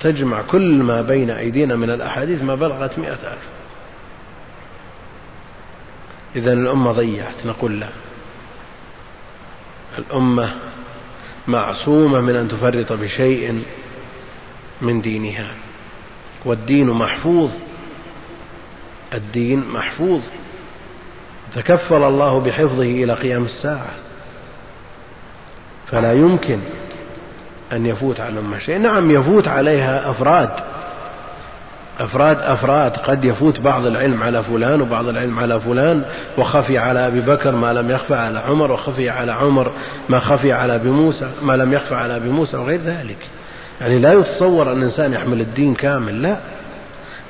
تجمع كل ما بين أيدينا من الأحاديث ما بلغت مئة ألف. إذا الأمة ضيعت. نقول لا. الأمة معصومة من أن تفرط بشيء من دينها. والدين محفوظ. الدين محفوظ. تكفل الله بحفظه إلى قيام الساعة. فلا يمكن أن يفوت على الأمة شيء نعم يفوت عليها أفراد. أفراد أفراد قد يفوت بعض العلم على فلان وبعض العلم على فلان وخفي على أبي بكر ما لم يخفى على عمر وخفي على عمر ما خفي على أبي موسى ما لم يخفى على أبي موسى وغير ذلك. يعني لا يتصور أن الإنسان يحمل الدين كامل لا.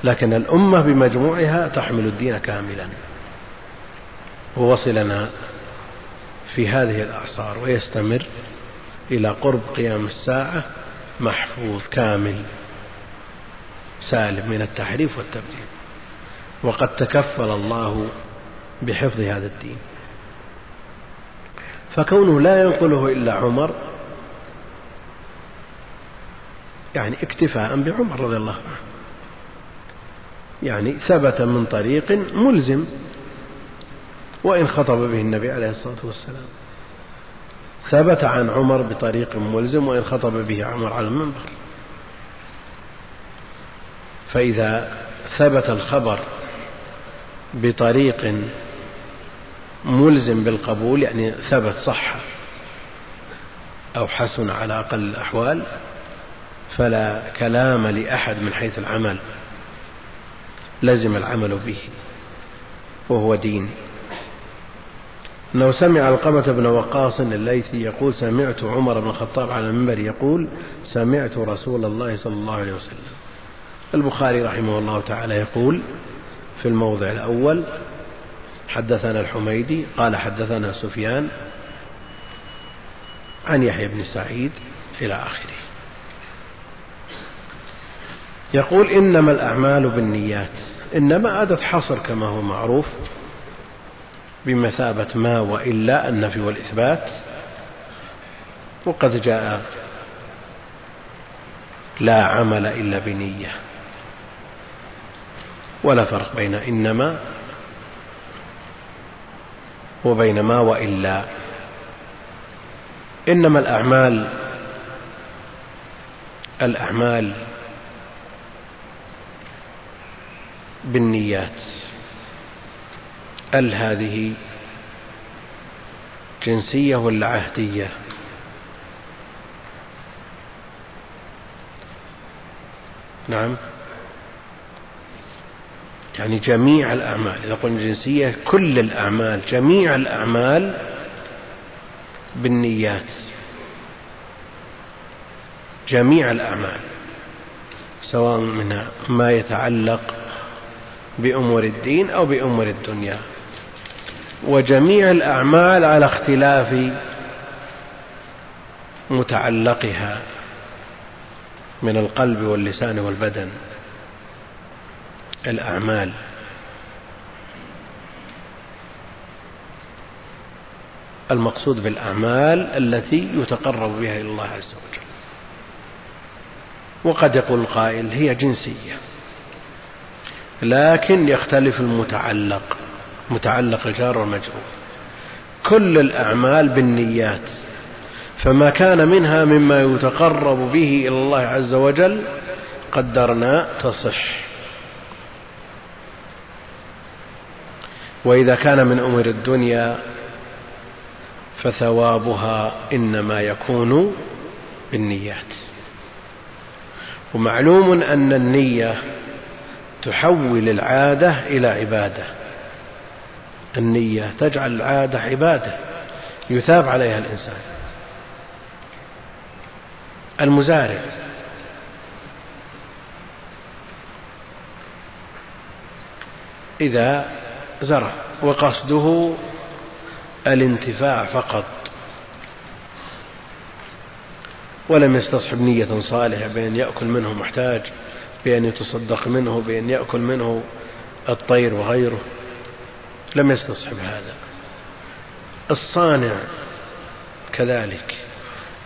لكن الأمة بمجموعها تحمل الدين كاملا. ووصلنا في هذه الأعصار ويستمر إلى قرب قيام الساعة محفوظ كامل. سالم من التحريف والتبديل وقد تكفل الله بحفظ هذا الدين. فكونه لا ينقله إلا عمر يعني اكتفاء بعمر رضي الله عنه. يعني ثبت من طريق ملزم وإن خطب به النبي عليه الصلاة والسلام. ثبت عن عمر بطريق ملزم وإن خطب به عمر على المنبر. فإذا ثبت الخبر بطريق ملزم بالقبول يعني ثبت صح أو حسن على أقل الأحوال فلا كلام لأحد من حيث العمل لزم العمل به وهو دين. أنه سمع القمة بن وقاص الليثي يقول سمعت عمر بن الخطاب على المنبر يقول سمعت رسول الله صلى الله عليه وسلم. البخاري رحمه الله تعالى يقول في الموضع الأول حدثنا الحميدي قال حدثنا سفيان عن يحيى بن سعيد إلى آخره. يقول إنما الأعمال بالنيات إنما أدت حصر كما هو معروف بمثابة ما وإلا النفي والإثبات وقد جاء لا عمل إلا بنية. ولا فرق بين إنما وبين ما وإلا. إنما الأعمال الأعمال بالنيات. ال هذه جنسية ولا عهدية؟ نعم. يعني جميع الأعمال إذا قلنا جنسية كل الأعمال جميع الأعمال بالنيات. جميع الأعمال سواء من ما يتعلق بأمور الدين أو بأمور الدنيا. وجميع الأعمال على اختلاف متعلقها من القلب واللسان والبدن. الأعمال. المقصود بالأعمال التي يتقرب بها إلى الله عز وجل. وقد يقول القائل هي جنسية لكن يختلف المتعلق متعلق الجار والمجرور. كل الأعمال بالنيات فما كان منها مما يتقرب به إلى الله عز وجل قدرنا تصح. وإذا كان من أمور الدنيا فثوابها إنما يكون بالنيات. ومعلوم أن النية تحول العادة إلى عبادة. النية تجعل العادة عبادة يثاب عليها الإنسان. المزارع. إذا زرع وقصده الانتفاع فقط. ولم يستصحب نية صالحة بأن يأكل منه محتاج بأن يتصدق منه بأن يأكل منه الطير وغيره. لم يستصحب هذا. الصانع كذلك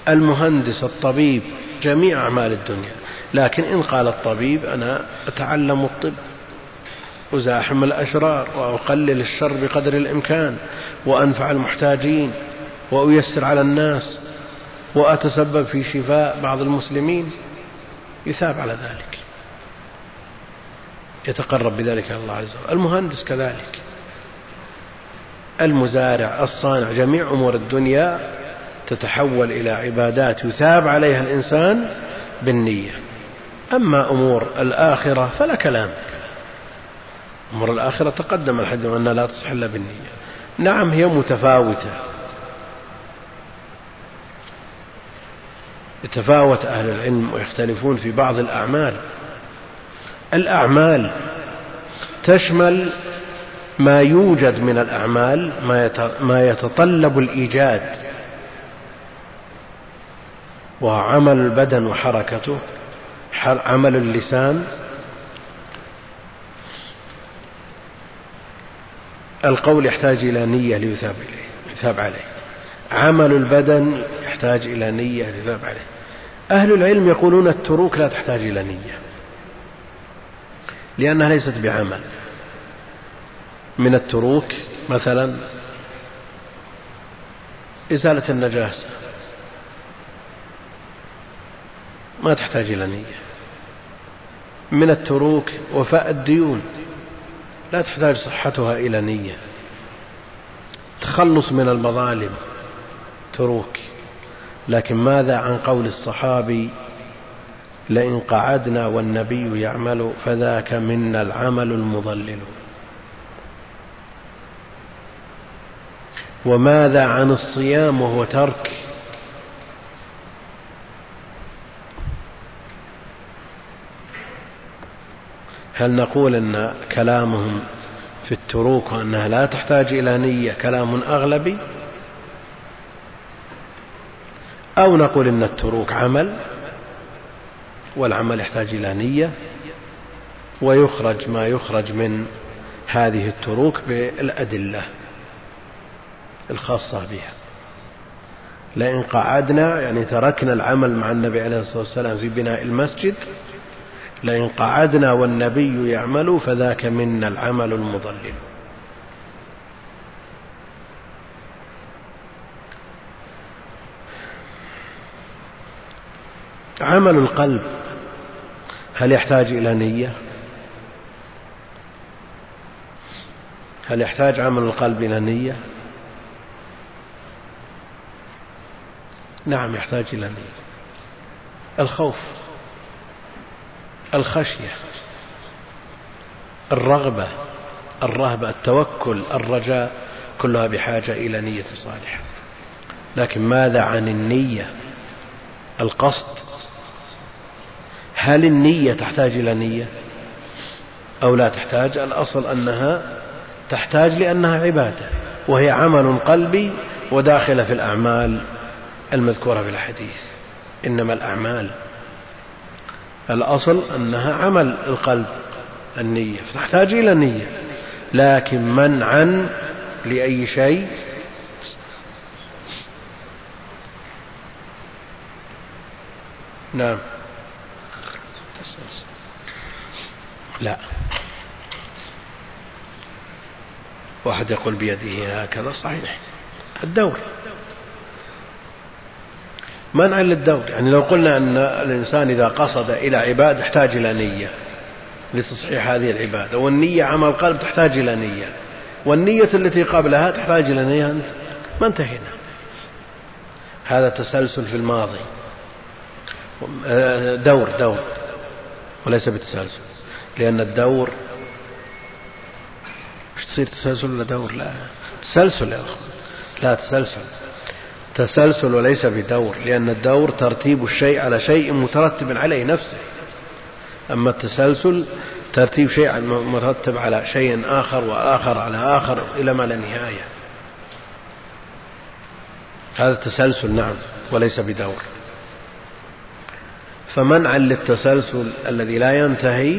المهندس الطبيب جميع أعمال الدنيا. لكن إن قال الطبيب أنا أتعلم الطب. أزاحم الأشرار وأقلل الشر بقدر الإمكان وأنفع المحتاجين وأيسر على الناس وأتسبب في شفاء بعض المسلمين يثاب على ذلك. يتقرب بذلك إلى الله عز وجل. المهندس كذلك. المزارع الصانع جميع أمور الدنيا تتحول إلى عبادات يثاب عليها الإنسان بالنية. أما أمور الآخرة فلا كلام. أمور الآخرة تقدم الحديث أنها لا تصح إلا بالنية. نعم هي متفاوتة. يتفاوت أهل العلم ويختلفون في بعض الأعمال. الأعمال تشمل ما يوجد من الأعمال ما يتطلب الإيجاد. وهو عمل البدن وحركته عمل اللسان القول يحتاج إلى نية ليثاب إليه يثاب عليه. عمل البدن يحتاج إلى نية ليثاب عليه. أهل العلم يقولون التروك لا تحتاج إلى نية لأنها ليست بعمل. من التروك مثلا إزالة النجاسة ما تحتاج إلى نية. من التروك وفاء الديون. لا تحتاج صحتها إلى نية. تخلص من المظالم تروك. لكن ماذا عن قول الصحابي لئن قعدنا والنبي يعمل فذاك منا العمل المضلل. وماذا عن الصيام وهو ترك؟ هل نقول أن كلامهم في التروك وانها لا تحتاج إلى نية كلام أغلبي؟ أو نقول أن التروك عمل والعمل يحتاج إلى نية ويخرج ما يخرج من هذه التروك بالأدلة الخاصة بها. لئن قعدنا يعني تركنا العمل مع النبي عليه الصلاة والسلام في بناء المسجد لئن قعدنا والنبي يعمل فذاك منا العمل المضلل عمل القلب هل يحتاج إلى نية؟ هل يحتاج عمل القلب إلى نية؟ نعم يحتاج إلى نية الخوف الخشية الرغبة الرهبة التوكل الرجاء كلها بحاجة إلى نية صالحة. لكن ماذا عن النية؟ القصد؟ هل النية تحتاج إلى نية؟ أو لا تحتاج؟ الأصل أنها تحتاج لأنها عبادة وهي عمل قلبي وداخلة في الأعمال المذكورة في الحديث. إنما الأعمال الأصل أنها عمل القلب النية فتحتاج إلى نية. لكن منعا لأي شيء. نعم. لا. واحد يقول بيده هكذا صحيح. الدور. منعا للدور يعني لو قلنا أن الإنسان إذا قصد إلى عبادة يحتاج إلى نية لتصحيح هذه العبادة. والنية عمل قلب تحتاج إلى نية. والنية التي قبلها تحتاج إلى نية. ما انتهينا. هذا تسلسل في الماضي. دور دور. وليس بتسلسل. لأن الدور مش تصير تسلسل ولا دور؟ لا. تسلسل يا أخوان. لا تسلسل. تسلسل وليس بدور لأن الدور ترتيب الشيء على شيء مترتب عليه نفسه. أما التسلسل ترتيب شيء مرتب على شيء آخر وآخر على آخر إلى ما لا نهاية. هذا التسلسل نعم وليس بدور. فمنعا للتسلسل الذي لا ينتهي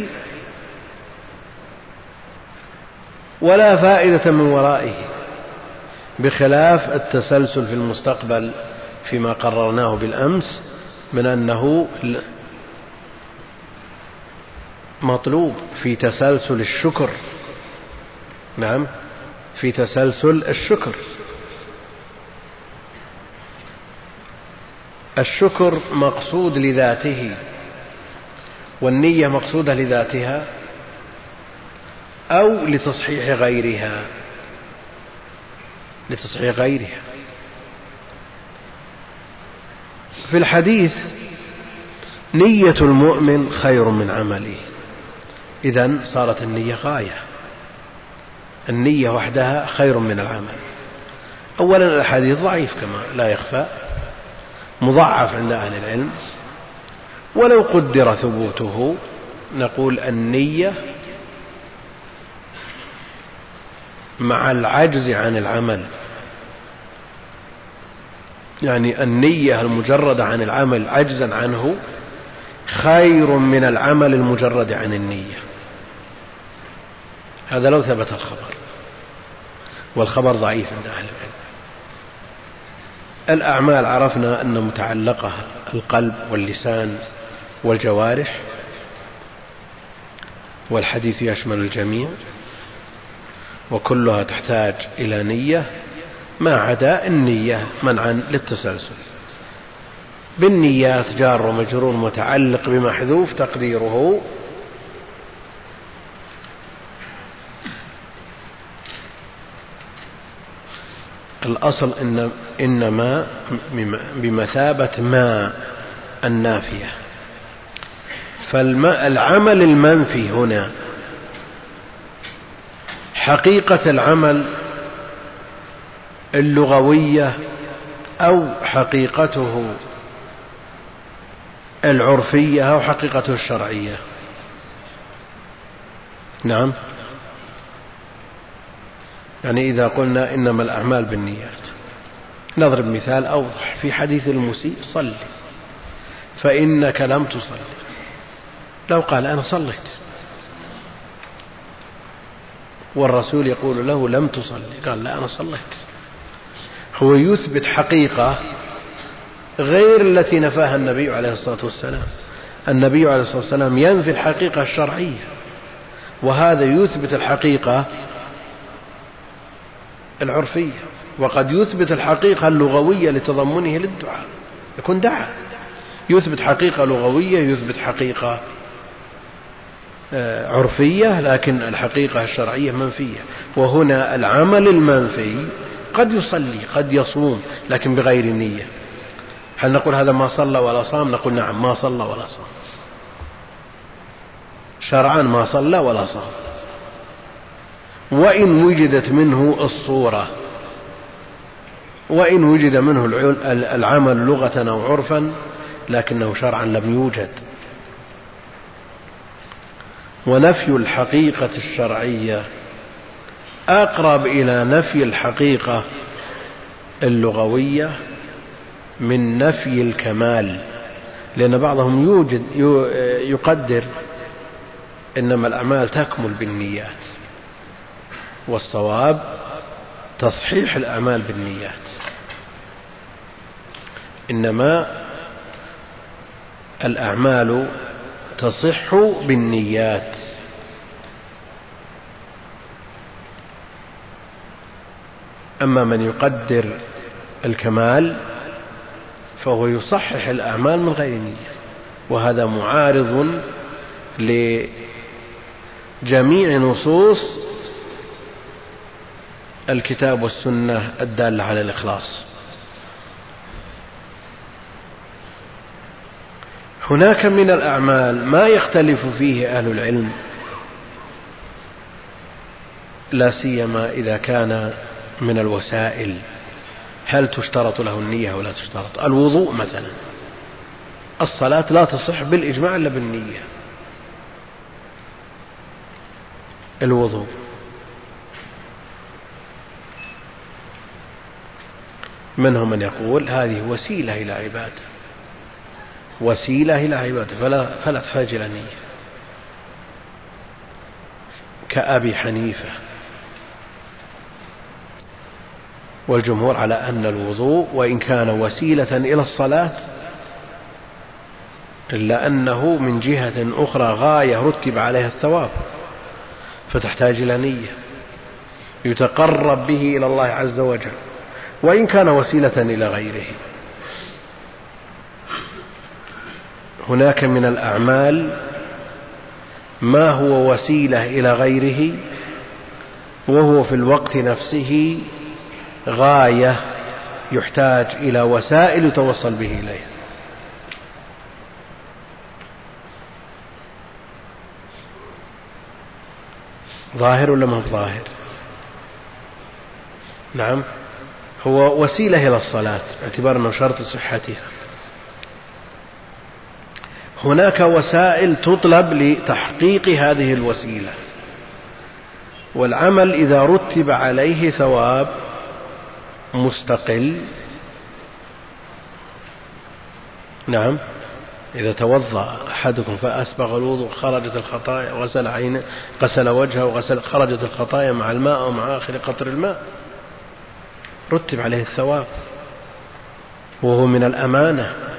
ولا فائدة من ورائه. بخلاف التسلسل في المستقبل فيما قررناه بالأمس من أنه مطلوب في تسلسل الشكر. نعم في تسلسل الشكر. الشكر مقصود لذاته والنية مقصودة لذاتها أو لتصحيح غيرها. لتصحيح غيرها في الحديث نية المؤمن خير من عمله. إذا صارت النية غاية. النية وحدها خير من العمل. أولا الحديث ضعيف كما لا يخفى. مضعف عند أهل العلم. ولو قدر ثبوته نقول النية مع العجز عن العمل. يعني النية المجردة عن العمل عجزا عنه خير من العمل المجرد عن النية. هذا لو ثبت الخبر. والخبر ضعيف عند أهل العلم. الأعمال عرفنا أن متعلقها القلب واللسان والجوارح والحديث يشمل الجميع. وكلها تحتاج إلى نية ما عدا النية منعا للتسلسل. بالنيات جار ومجرور متعلق بمحذوف تقديره. الأصل إن إنما بمثابة ما النافية. فالعمل المنفي هنا حقيقة العمل اللغوية أو حقيقته العرفية أو حقيقته الشرعية. نعم. يعني إذا قلنا إنما الأعمال بالنيات. نضرب مثال أوضح في حديث المسيء صل فإنك لم تصل لو قال أنا صليت. والرسول يقول له لم تصلي. قال لا أنا صليت. هو يثبت حقيقة غير التي نفاها النبي عليه الصلاة والسلام. النبي عليه الصلاة والسلام ينفي الحقيقة الشرعية وهذا يثبت الحقيقة العرفية وقد يثبت الحقيقة اللغوية لتضمنه للدعاء يكون دعا يثبت حقيقة لغوية يثبت حقيقة عرفية لكن الحقيقة الشرعية منفية. وهنا العمل المنفي قد يصلي قد يصوم لكن بغير نية. هل نقول هذا ما صلى ولا صام؟ نقول نعم ما صلى ولا صام. شرعا ما صلى ولا صام. وإن وجدت منه الصورة. وإن وجد منه العمل لغة أو عرفا لكنه شرعا لم يوجد. ونفي الحقيقة الشرعية. أقرب إلى نفي الحقيقة اللغوية من نفي الكمال لأن بعضهم يوجد يقدر إنما الأعمال تكمل بالنيات والصواب تصحيح الأعمال بالنيات. إنما الأعمال تصح بالنيات. أما من يقدر الكمال فهو يصحح الأعمال من غير نية وهذا معارض لجميع نصوص الكتاب والسنة الدالة على الإخلاص. هناك من الأعمال ما يختلف فيه أهل العلم لا سيما إذا كان من الوسائل. هل تشترط له النية أو لا تشترط؟ الوضوء مثلا. الصلاة لا تصح بالإجماع إلا بالنية. الوضوء. منهم من يقول هذه وسيلة إلى عبادة؟ وسيلة إلى عبادة فلا, فلا تحتاج إلى نية كأبي حنيفة. والجمهور على أن الوضوء وإن كان وسيلة إلى الصلاة إلا أنه من جهة أخرى غاية رتب عليها الثواب فتحتاج إلى نية يتقرب به إلى الله عز وجل وإن كان وسيلة إلى غيره. هناك من الأعمال ما هو وسيلة إلى غيره وهو في الوقت نفسه غاية يحتاج إلى وسائل يتوصل به إليها. ظاهر ولا ما ظاهر؟ نعم. هو وسيلة إلى الصلاة باعتبار أنه شرط صحتها. هناك وسائل تطلب لتحقيق هذه الوسيلة. والعمل إذا رتب عليه ثواب مستقل. نعم. إذا توضأ أحدكم فأسبغ الوضوء خرجت الخطايا غسل عينه غسل وجهه وغسل خرجت الخطايا مع الماء ومع آخر قطر الماء. رتب عليه الثواب. وهو من الأمانة.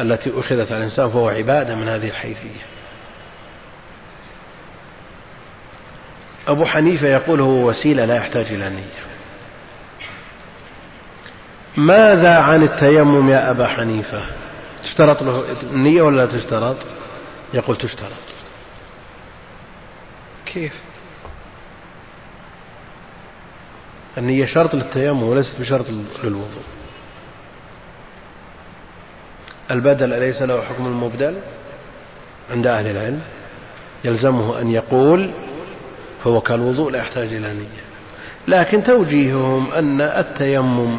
التي أخذت على الإنسان فهو عبادة من هذه الحيثية. أبو حنيفة يقول هو وسيلة لا يحتاج إلى نية. ماذا عن التيمم يا أبا حنيفة؟ تشترط له النية ولا لا تشترط؟ يقول تشترط. كيف؟ النية شرط للتيمم وليست بشرط للوضوء. البدل أليس له حكم المبدل عند أهل العلم؟ يلزمه أن يقول هو كالوضوء لا يحتاج إلى نية. لكن توجيههم أن التيمم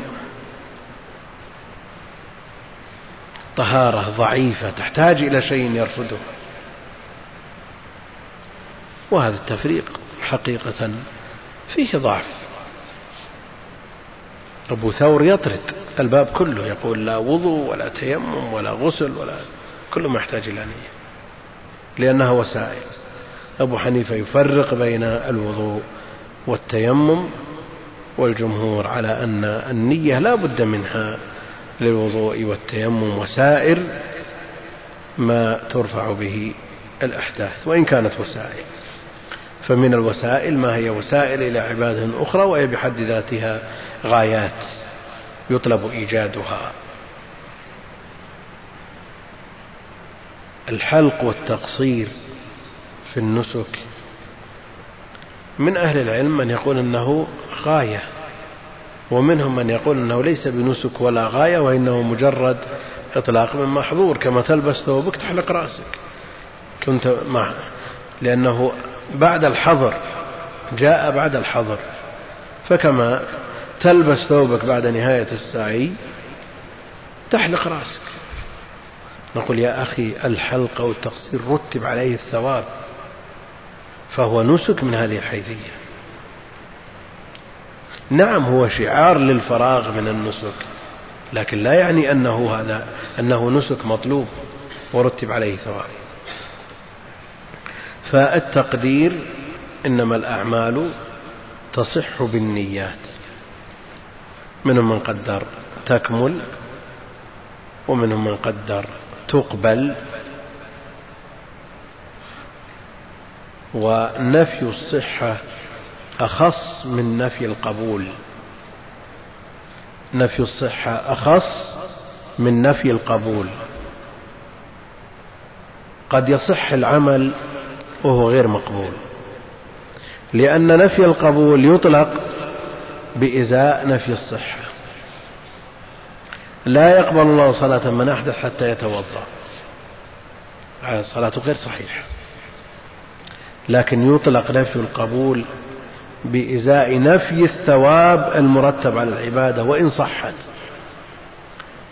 طهارة ضعيفة تحتاج إلى شيء يرفضه وهذا التفريق حقيقة فيه ضعف. أبو ثور يطرد. الباب كله يقول لا وضوء ولا تيمم ولا غسل ولا كله ما يحتاج إلى نية. لأنها وسائل. أبو حنيفة يفرق بين الوضوء والتيمم والجمهور على أن النية لا بد منها للوضوء والتيمم وسائر ما ترفع به الأحداث وإن كانت وسائل. فمن الوسائل ما هي وسائل إلى عبادة أخرى وهي بحد ذاتها غايات يطلب إيجادها. الحلق والتقصير في النسك. من أهل العلم من يقول أنه غاية ومنهم من يقول أنه ليس بنسك ولا غاية وإنه مجرد إطلاق من محظور كما تلبس ثوبك تحلق رأسك. كنت مع لأنه بعد الحظر جاء بعد الحظر. فكما تلبس ثوبك بعد نهاية السعي تحلق رأسك. نقول يا أخي الحلق أو التقصير رتب عليه الثواب فهو نسك من هذه الحيثية. نعم هو شعار للفراغ من النسك لكن لا يعني أنه هذا أنه نسك مطلوب ورتب عليه ثواب فالتقدير إنما الأعمال تصح بالنيات منهم من قدر تكمل ومنهم من قدر تقبل ونفي الصحة أخص من نفي القبول نفي الصحة أخص من نفي القبول قد يصح العمل وهو غير مقبول. لأن نفي القبول يطلق بإزاء نفي الصحة. لا يقبل الله صلاة من أحدث حتى يتوضأ. صلاته غير صحيحة لكن يطلق نفي القبول بإزاء نفي الثواب المرتب على العبادة وإن صحت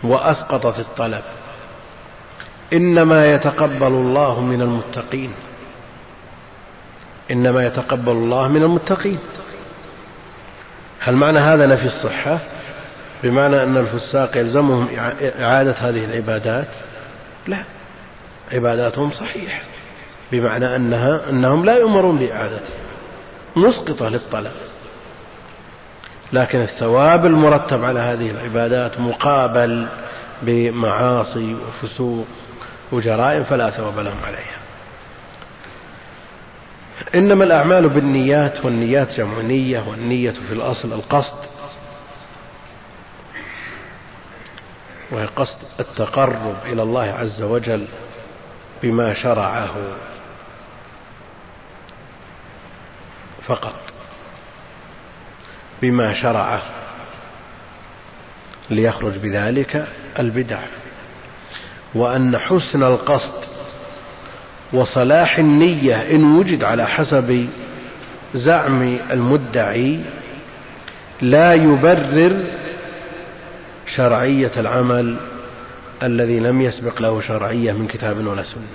وأسقطت الطلب. إنما يتقبل الله من المتقين. إنما يتقبل الله من المتقين. هل معنى هذا نفي الصحة؟ بمعنى أن الفساق يلزمهم إعادة هذه العبادات؟ لا عباداتهم صحيحة بمعنى أنها أنهم لا يؤمرون بإعادتها مسقطة للطلب. لكن الثواب المرتب على هذه العبادات مقابل بمعاصي وفسوق وجرائم فلا ثواب لهم عليها. إنما الأعمال بالنيات والنيات جمع نية والنية في الأصل القصد. وهي قصد التقرب إلى الله عز وجل بما شرعه فقط بما شرعه ليخرج بذلك البدع. وأن حسن القصد وصلاح النية إن وجد على حسب زعم المدعي لا يبرر شرعية العمل الذي لم يسبق له شرعية من كتاب ولا سنة.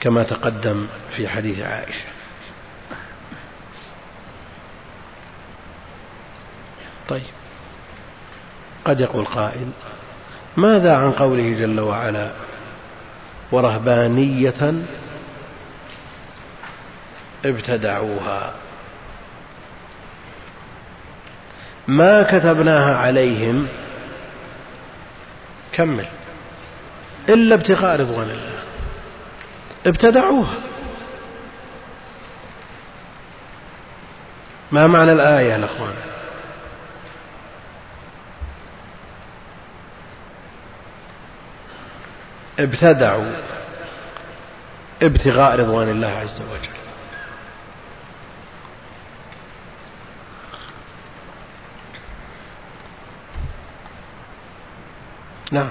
كما تقدم في حديث عائشة. طيب. قد يقول قائل ماذا عن قوله جل وعلا ورهبانية ابتدعوها؟ ما كتبناها عليهم كمل إلا ابتغاء رضوان الله. ابتدعوها. ما معنى الآية يا أخوان؟ ابتدعوا ابتغاء رضوان الله عز وجل. نعم.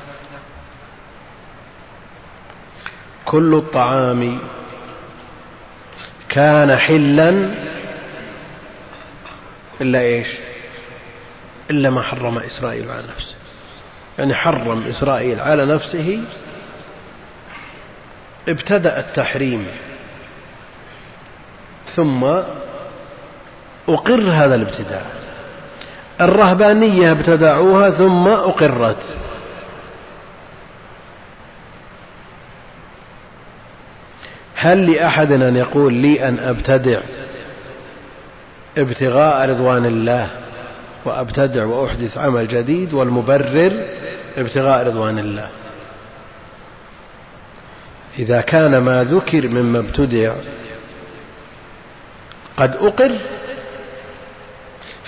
كل الطعام كان حلا إلا إيش؟ إلا ما حرم إسرائيل على نفسه. يعني حرم إسرائيل على نفسه ابتدأ التحريم. ثم أقر هذا الابتداء. الرهبانية ابتدعوها ثم أقرت. هل لأحد أن يقول لي أن أبتدع ابتغاء رضوان الله وأبتدع وأحدث عمل جديد والمبرر ابتغاء رضوان الله؟ إذا كان ما ذكر مما ابتدع قد أقر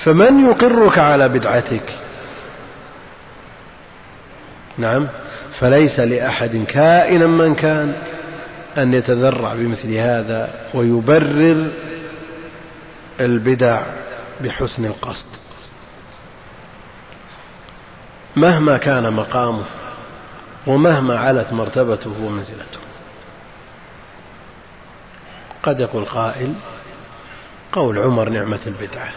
فمن يقرك على بدعتك؟ نعم فليس لأحد كائنا من كان أن يتذرع بمثل هذا ويبرر البدع بحسن القصد. مهما كان مقامه ومهما علت مرتبته ومنزلته. قد يقول قائل قول عمر نعمة البدعة.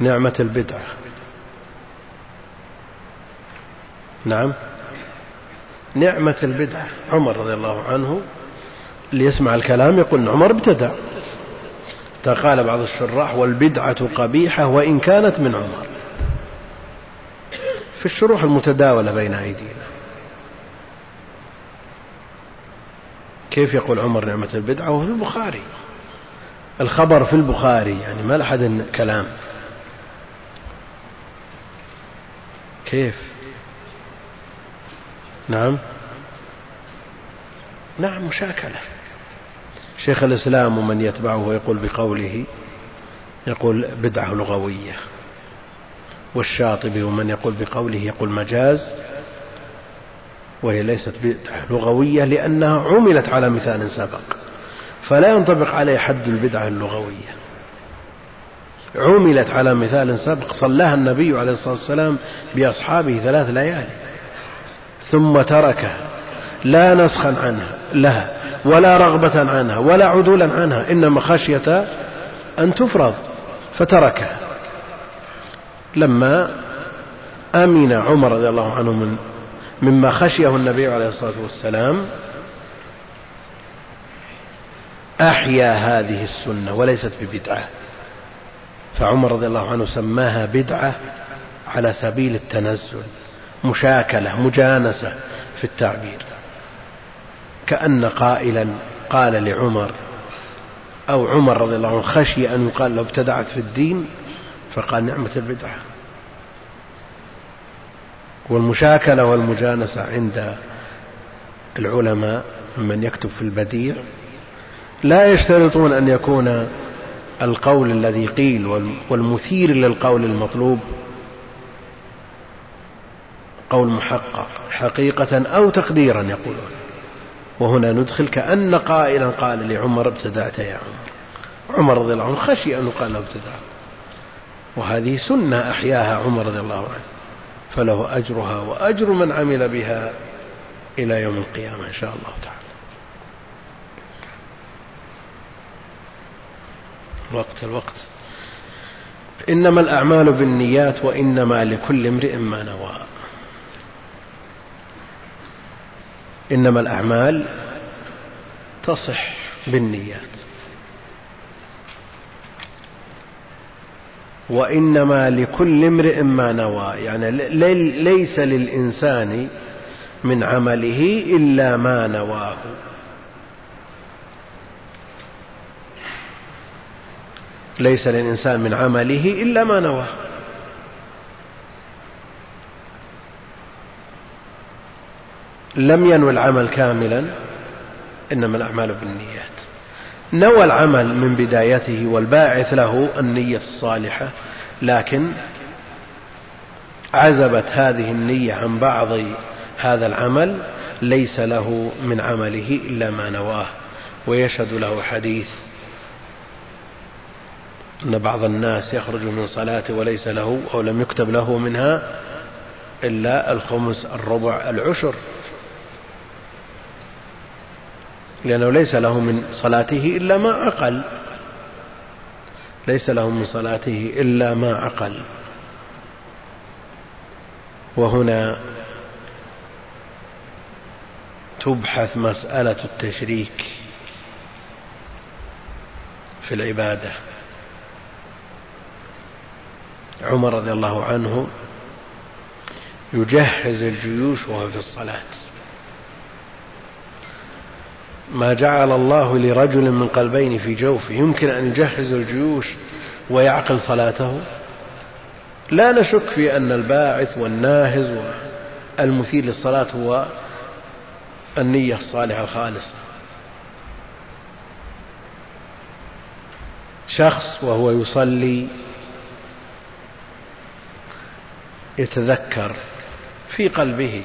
نعمة البدعة. نعم. نعمة البدعة. عمر رضي الله عنه اللي يسمع الكلام يقول إن عمر ابتدع قال بعض الشراح والبدعة قبيحة وإن كانت من عمر. في الشروح المتداولة بين أيدينا. كيف يقول عمر نعمة البدعة؟ وهو في البخاري. الخبر في البخاري يعني ما لحد كلام. كيف؟ نعم. نعم مشاكلة. شيخ الإسلام ومن يتبعه يقول بقوله يقول بدعة لغوية. والشاطبي ومن يقول بقوله يقول مجاز. وهي ليست بدعة لغوية لأنها عملت على مثال سبق فلا ينطبق عليه حد البدعة اللغوية. عملت على مثال سبق صلاها النبي عليه الصلاة والسلام بأصحابه ثلاث ليالي. ثم تركها لا نسخا عنها لها ولا رغبة عنها ولا عدولا عنها إنما خشية أن تفرض فتركها. لما أمن عمر رضي الله عنه من مما خشيه النبي عليه الصلاة والسلام أحيا هذه السنة وليست ببدعة. فعمر رضي الله عنه سماها بدعة على سبيل التنزل مشاكلة مجانسة في التعبير. كأن قائلا قال لعمر أو عمر رضي الله عنه خشي أن يقال له ابتدعت في الدين فقال نعمة البدعة. والمشاكلة والمجانسة عند العلماء من يكتب في البديع لا يشترطون أن يكون القول الذي قيل والمثير للقول المطلوب قول محقق حقيقة أو تقديرا يقولون. وهنا ندخل كأن قائلا قال لعمر ابتدعت يا عمر. عمر رضي الله عنه خشي أن يقال له ابتدعت. وهذه سنة أحياها عمر رضي الله عنه. فله أجرها وأجر من عمل بها إلى يوم القيامة إن شاء الله تعالى. الوقت الوقت. إنما الأعمال بالنيات وإنما لكل امرئ ما نوى. إنما الأعمال تصح بالنيات. وإنما لكل امرئ ما نوى. يعني ليس للإنسان من عمله إلا ما نواه. ليس للإنسان من عمله إلا ما نواه. لم ينوي العمل كاملا إنما الأعمال بالنيات. نوى العمل من بدايته والباعث له النية الصالحة لكن عزبت هذه النية عن بعض هذا العمل ليس له من عمله إلا ما نواه. ويشهد له حديث أن بعض الناس يخرج من صلاته وليس له أو لم يكتب له منها إلا الخمس الربع العشر. لأنه ليس له من صلاته إلا ما عقل ليس له من صلاته إلا ما عقل وهنا تبحث مسألة التشريك في العبادة. عمر رضي الله عنه يجهز الجيوش وهو في الصلاة. ما جعل الله لرجل من قلبين في جوفه يمكن أن يجهز الجيوش ويعقل صلاته؟ لا نشك في أن الباعث والناهز والمثير للصلاة هو النية الصالحة الخالصة. شخص وهو يصلي يتذكر في قلبه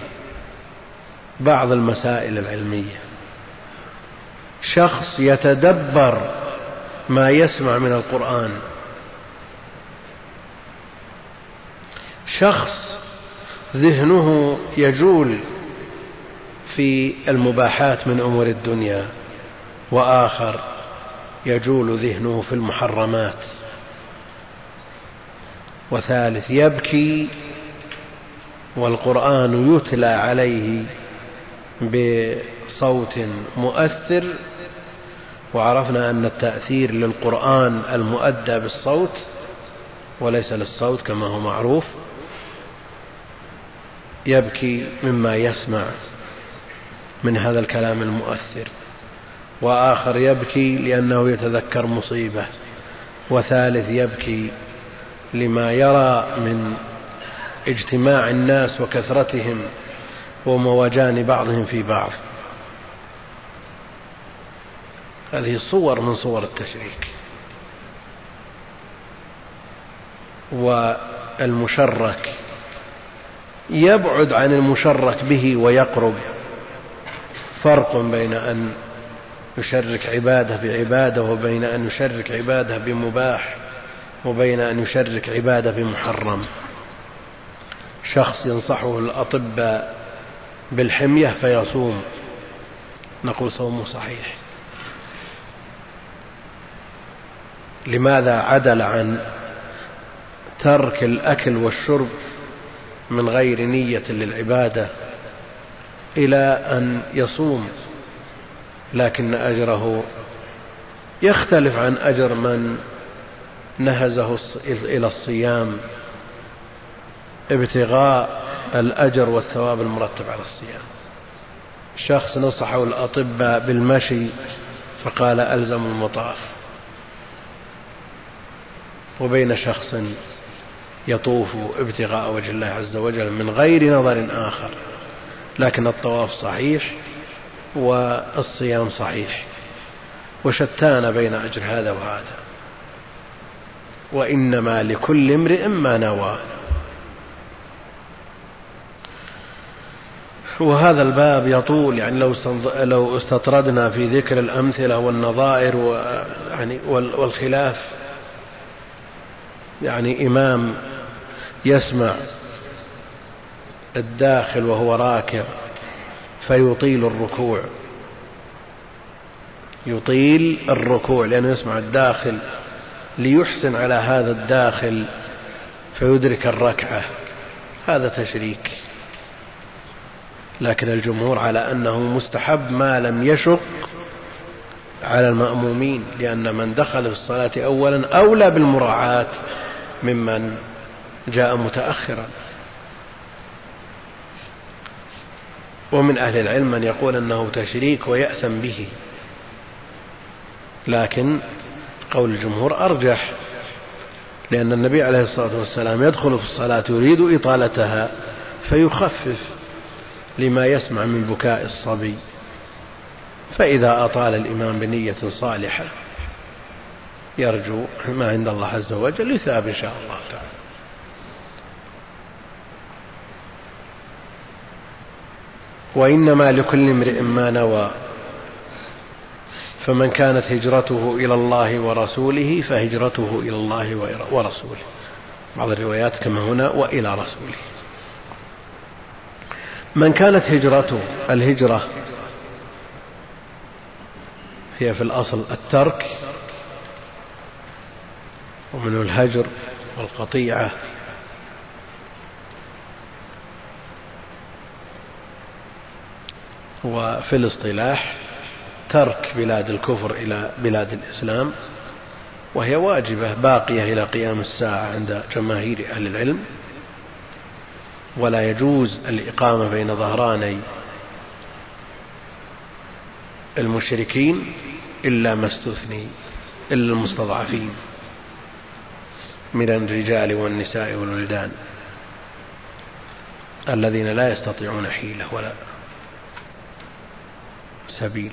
بعض المسائل العلمية. شخص يتدبر ما يسمع من القرآن. شخص ذهنه يجول في المباحات من أمور الدنيا وآخر يجول ذهنه في المحرمات. وثالث يبكي والقرآن يتلى عليه بصوت مؤثر وعرفنا أن التأثير للقرآن المؤدى بالصوت وليس للصوت كما هو معروف يبكي مما يسمع من هذا الكلام المؤثر. وآخر يبكي لأنه يتذكر مصيبة وثالث يبكي لما يرى من اجتماع الناس وكثرتهم ومواجان بعضهم في بعض. هذه صور من صور التشريك. والمشرك يبعد عن المشرك به ويقرب. فرق بين أن يشرك عباده بعباده وبين أن يشرك عباده بمباح وبين أن يشرك عباده بمحرم. شخص ينصحه الأطباء بالحمية فيصوم. نقول صومه صحيح. لماذا عدل عن ترك الأكل والشرب من غير نية للعبادة إلى أن يصوم؟ لكن أجره يختلف عن أجر من نهزه إلى الصيام. ابتغاء الأجر والثواب المرتب على الصيام. شخص نصحه الأطباء بالمشي فقال ألزم المطاف. وبين شخص يطوف ابتغاء وجه الله عز وجل من غير نظر آخر لكن الطواف صحيح والصيام صحيح وشتان بين أجر هذا وهذا وإنما لكل امرئ ما نوى. وهذا الباب يطول يعني لو لو استطردنا في ذكر الأمثلة والنظائر يعني والخلاف يعني إمام يسمع الداخل وهو راكع فيطيل الركوع. يطيل الركوع لأنه يسمع الداخل ليحسن على هذا الداخل فيدرك الركعة. هذا تشريك. لكن الجمهور على أنه مستحب ما لم يشق على المأمومين لأن من دخل في الصلاة أولا أولى بالمراعاة ممن جاء متأخرا. ومن أهل العلم من يقول أنه تشريك ويأثم به. لكن قول الجمهور أرجح لأن النبي عليه الصلاة والسلام يدخل في الصلاة يريد إطالتها فيخفف. لما يسمع من بكاء الصبي. فإذا أطال الإمام بنية صالحة يرجو ما عند الله عز وجل يثاب إن شاء الله تعالى. وإنما لكل امرئ ما نوى فمن كانت هجرته إلى الله ورسوله فهجرته إلى الله ورسوله. بعض الروايات كما هنا وإلى رسوله. من كانت هجرته؟ الهجرة. هي في الأصل الترك ومنه الهجر والقطيعة. وفي الاصطلاح ترك بلاد الكفر إلى بلاد الإسلام وهي واجبة باقية إلى قيام الساعة عند جماهير أهل العلم. ولا يجوز الإقامة بين ظهراني المشركين إلا ما استثني إلا المستضعفين من الرجال والنساء والولدان الذين لا يستطيعون حيلة ولا سبيل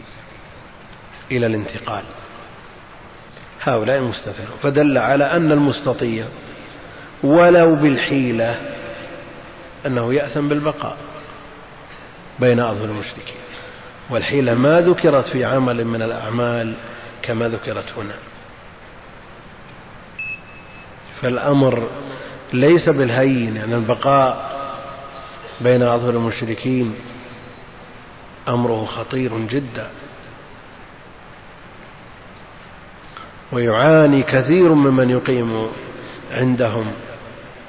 إلى الانتقال. هؤلاء المستثنون فدل على أن المستطيع ولو بالحيلة أنه يأثم بالبقاء بين أظهر المشركين. والحيلة ما ذكرت في عمل من الأعمال كما ذكرت هنا. فالأمر ليس بالهين يعني البقاء بين أظهر المشركين أمره خطير جدا. ويعاني كثير ممن يقيم عندهم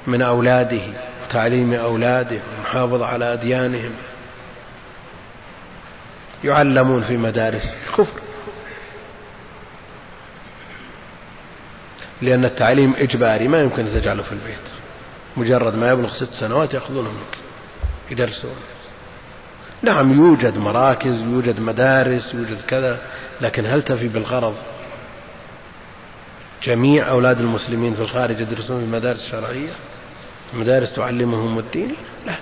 من أولاده. وتعليم أولاده والمحافظة على أديانهم. يعلمون في مدارس الكفر. لأن التعليم إجباري ما يمكن أن تجعله في البيت. مجرد ما يبلغ ست سنوات يأخذونه منك يدرسون نعم يوجد مراكز يوجد مدارس يوجد كذا لكن هل تفي بالغرض؟ جميع أولاد المسلمين في الخارج يدرسون في المدارس الشرعية مدارس تعلمهم الدين؟ لا.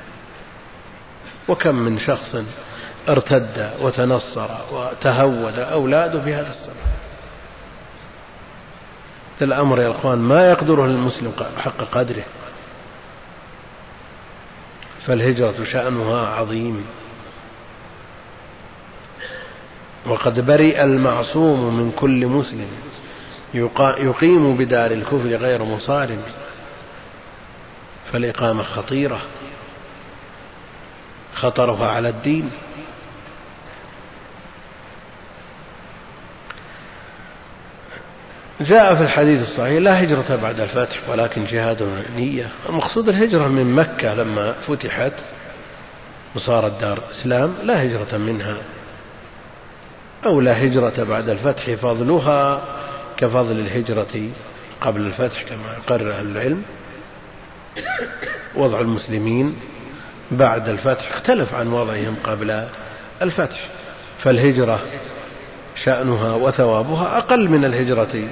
وكم من شخص ارتد وتنصر وتهود أولاده في هذا السبب؟ الأمر يا أخوان ما يقدره المسلم حق قدره. فالهجرة شأنها عظيم. وقد برئ المعصوم من كل مسلم يقيم بدار الكفر غير مصارم. فالإقامة خطيرة. خطرها على الدين. جاء في الحديث الصحيح لا هجرة بعد الفتح ولكن جهاد نية المقصود الهجرة من مكة لما فتحت وصارت دار إسلام لا هجرة منها. أو لا هجرة بعد الفتح فضلها كفضل الهجرة قبل الفتح كما يقرر العلم. وضع المسلمين بعد الفتح اختلف عن وضعهم قبل الفتح. فالهجرة شأنها وثوابها أقل من الهجرة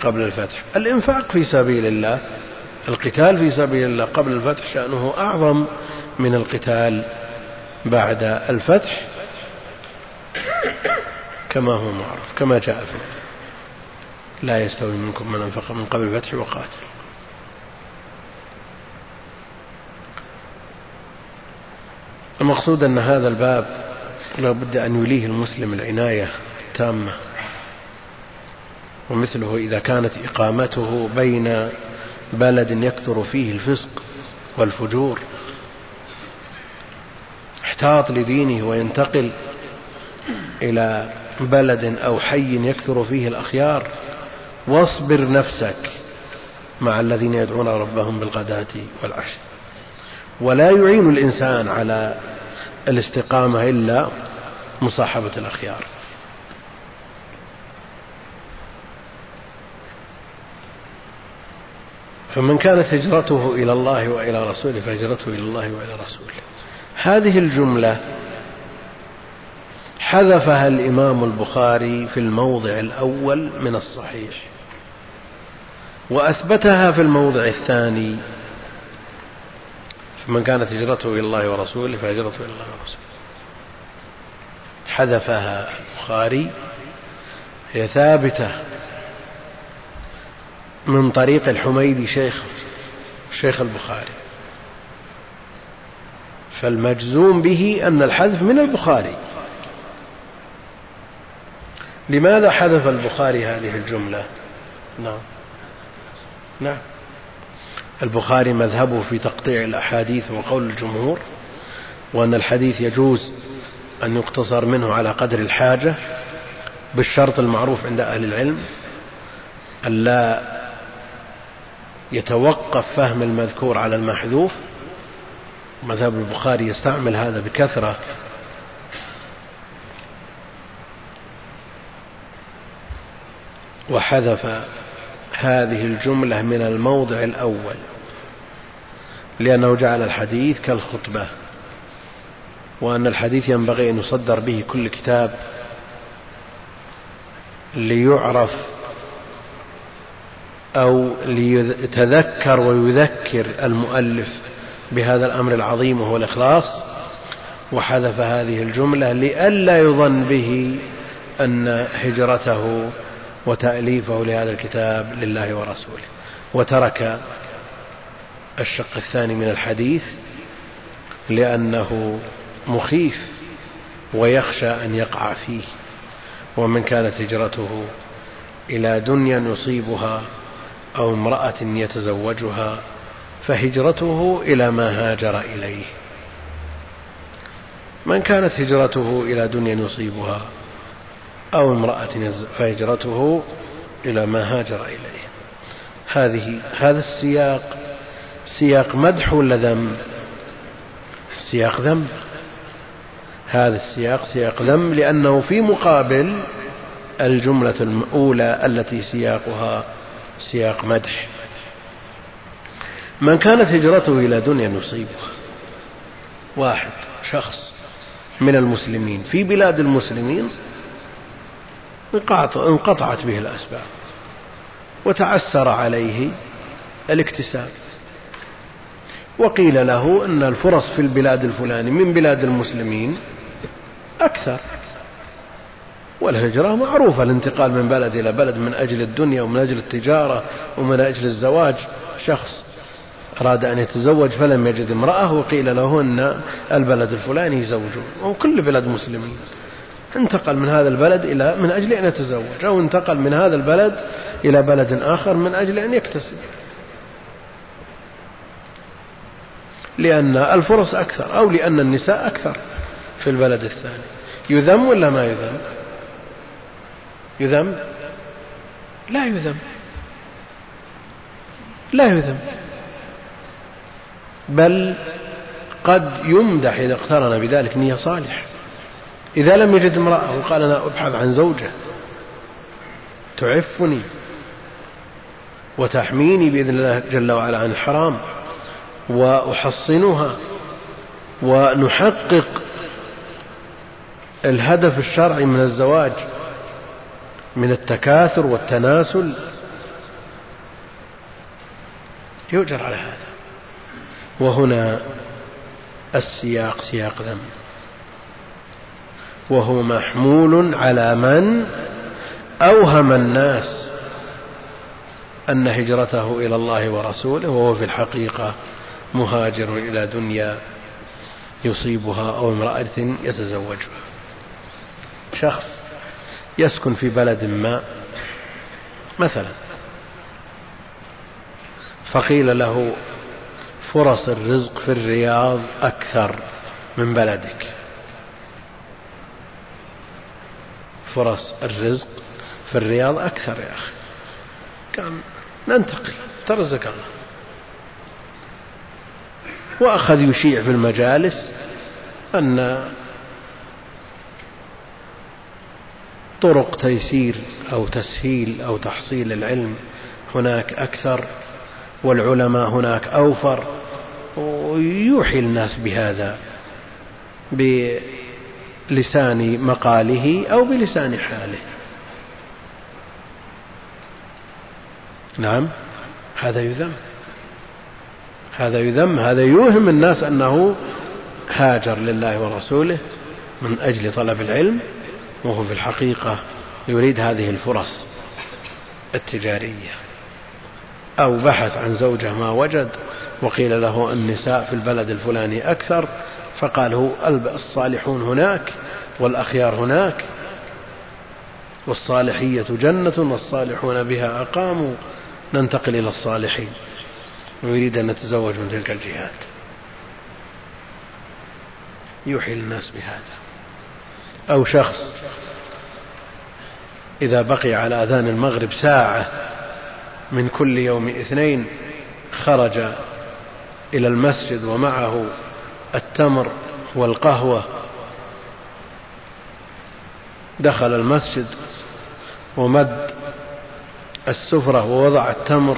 قبل الفتح. الإنفاق في سبيل الله القتال في سبيل الله قبل الفتح شأنه أعظم من القتال بعد الفتح. كما هو معروف كما جاء في لا يستوي منكم من أنفق من قبل الفتح وقاتل. المقصود أن هذا الباب لا بد أن يليه المسلم العناية التامة ومثله إذا كانت إقامته بين بلد يكثر فيه الفسق والفجور. احتاط لدينه وينتقل إلى بلد أو حي يكثر فيه الأخيار واصبر نفسك مع الذين يدعون ربهم بالغداة والعشي ولا يعين الإنسان على الاستقامة إلا مصاحبة الأخيار. فمن كانت هجرته إلى الله وإلى رسوله فهجرته إلى الله وإلى رسوله. هذه الجملة حذفها الإمام البخاري في الموضع الأول من الصحيح وأثبتها في الموضع الثاني فمن كانت هجرته إلى الله ورسوله فهجرته إلى الله ورسوله. حذفها البخاري. هي ثابتة من طريق الحميدي شيخ شيخ البخاري. فالمجزوم به أن الحذف من البخاري. لماذا حذف البخاري هذه الجملة؟ نعم. نعم. البخاري مذهبه في تقطيع الأحاديث وقول الجمهور وأن الحديث يجوز أن يقتصر منه على قدر الحاجة بالشرط المعروف عند أهل العلم ألا يتوقف فهم المذكور على المحذوف. مذهب البخاري يستعمل هذا بكثرة. وحذف هذه الجملة من الموضع الأول لأنه جعل الحديث كالخطبة وأن الحديث ينبغي أن يصدر به كل كتاب ليعرف أو ليتذكر ويذكر المؤلف بهذا الأمر العظيم وهو الإخلاص وحذف هذه الجملة لئلا يظن به أن هجرته وتأليفه لهذا الكتاب لله ورسوله. وترك الشق الثاني من الحديث لأنه مخيف ويخشى أن يقع فيه ومن كانت هجرته إلى دنيا يصيبها أو امرأة يتزوجها فهجرته إلى ما هاجر إليه. من كانت هجرته إلى دنيا يصيبها أو امرأة فهجرته إلى ما هاجر إليه. هذه هذا السياق سياق مدح ولا ذم؟ سياق ذم. هذا السياق سياق ذم لأنه في مقابل الجملة الأولى التي سياقها سياق مدح. من كانت هجرته إلى دنيا يصيبها واحد شخص من المسلمين. في بلاد المسلمين انقطعت به الأسباب وتعسر عليه الاكتساب. وقيل له أن الفرص في البلاد الفلاني من بلاد المسلمين أكثر. والهجرة معروفة الانتقال من بلد إلى بلد من أجل الدنيا ومن أجل التجارة ومن أجل الزواج. شخص أراد أن يتزوج فلم يجد امرأة وقيل له أن البلد الفلاني يزوجون وكل بلد مسلمين. انتقل من هذا البلد إلى من أجل أن يتزوج أو انتقل من هذا البلد إلى بلد آخر من أجل أن يكتسب. لأن الفرص أكثر أو لأن النساء أكثر في البلد الثاني. يذم ولا ما يذم؟ يذم؟ لا يذم. لا يذم. بل قد يمدح إذا اقترن بذلك نية صالح إذا لم يجد امرأة وقال أنا أبحث عن زوجة تعفني وتحميني بإذن الله جل وعلا عن الحرام وأحصنها ونحقق الهدف الشرعي من الزواج من التكاثر والتناسل يؤجر على هذا. وهنا السياق سياق ذم وهو محمول على من أوهم الناس أن هجرته إلى الله ورسوله وهو في الحقيقة مهاجر إلى دنيا يصيبها أو امرأة يتزوجها. شخص يسكن في بلد ما مثلا فقيل له فرص الرزق في الرياض أكثر من بلدك. فرص الرزق في الرياض أكثر يا أخي. كان ننتقل. ترزق الله. وأخذ يشيع في المجالس أن طرق تيسير أو تسهيل أو تحصيل العلم هناك أكثر والعلماء هناك أوفر ويوحي الناس بهذا بلسان مقاله أو بلسان حاله. نعم. هذا يذم. هذا يذم. هذا يوهم الناس أنه هاجر لله ورسوله من أجل طلب العلم وهو في الحقيقة يريد هذه الفرص التجارية. أو بحث عن زوجة ما وجد وقيل له النساء في البلد الفلاني أكثر فقال هو الصالحون هناك والأخيار هناك والصالحية جنة والصالحون بها أقاموا. ننتقل إلى الصالحين. ويريد أن نتزوج من تلك الجهات. يوحي الناس بهذا. أو شخص إذا بقي على أذان المغرب ساعة من كل يوم اثنين خرج إلى المسجد ومعه التمر والقهوة. دخل المسجد ومد السفرة ووضع التمر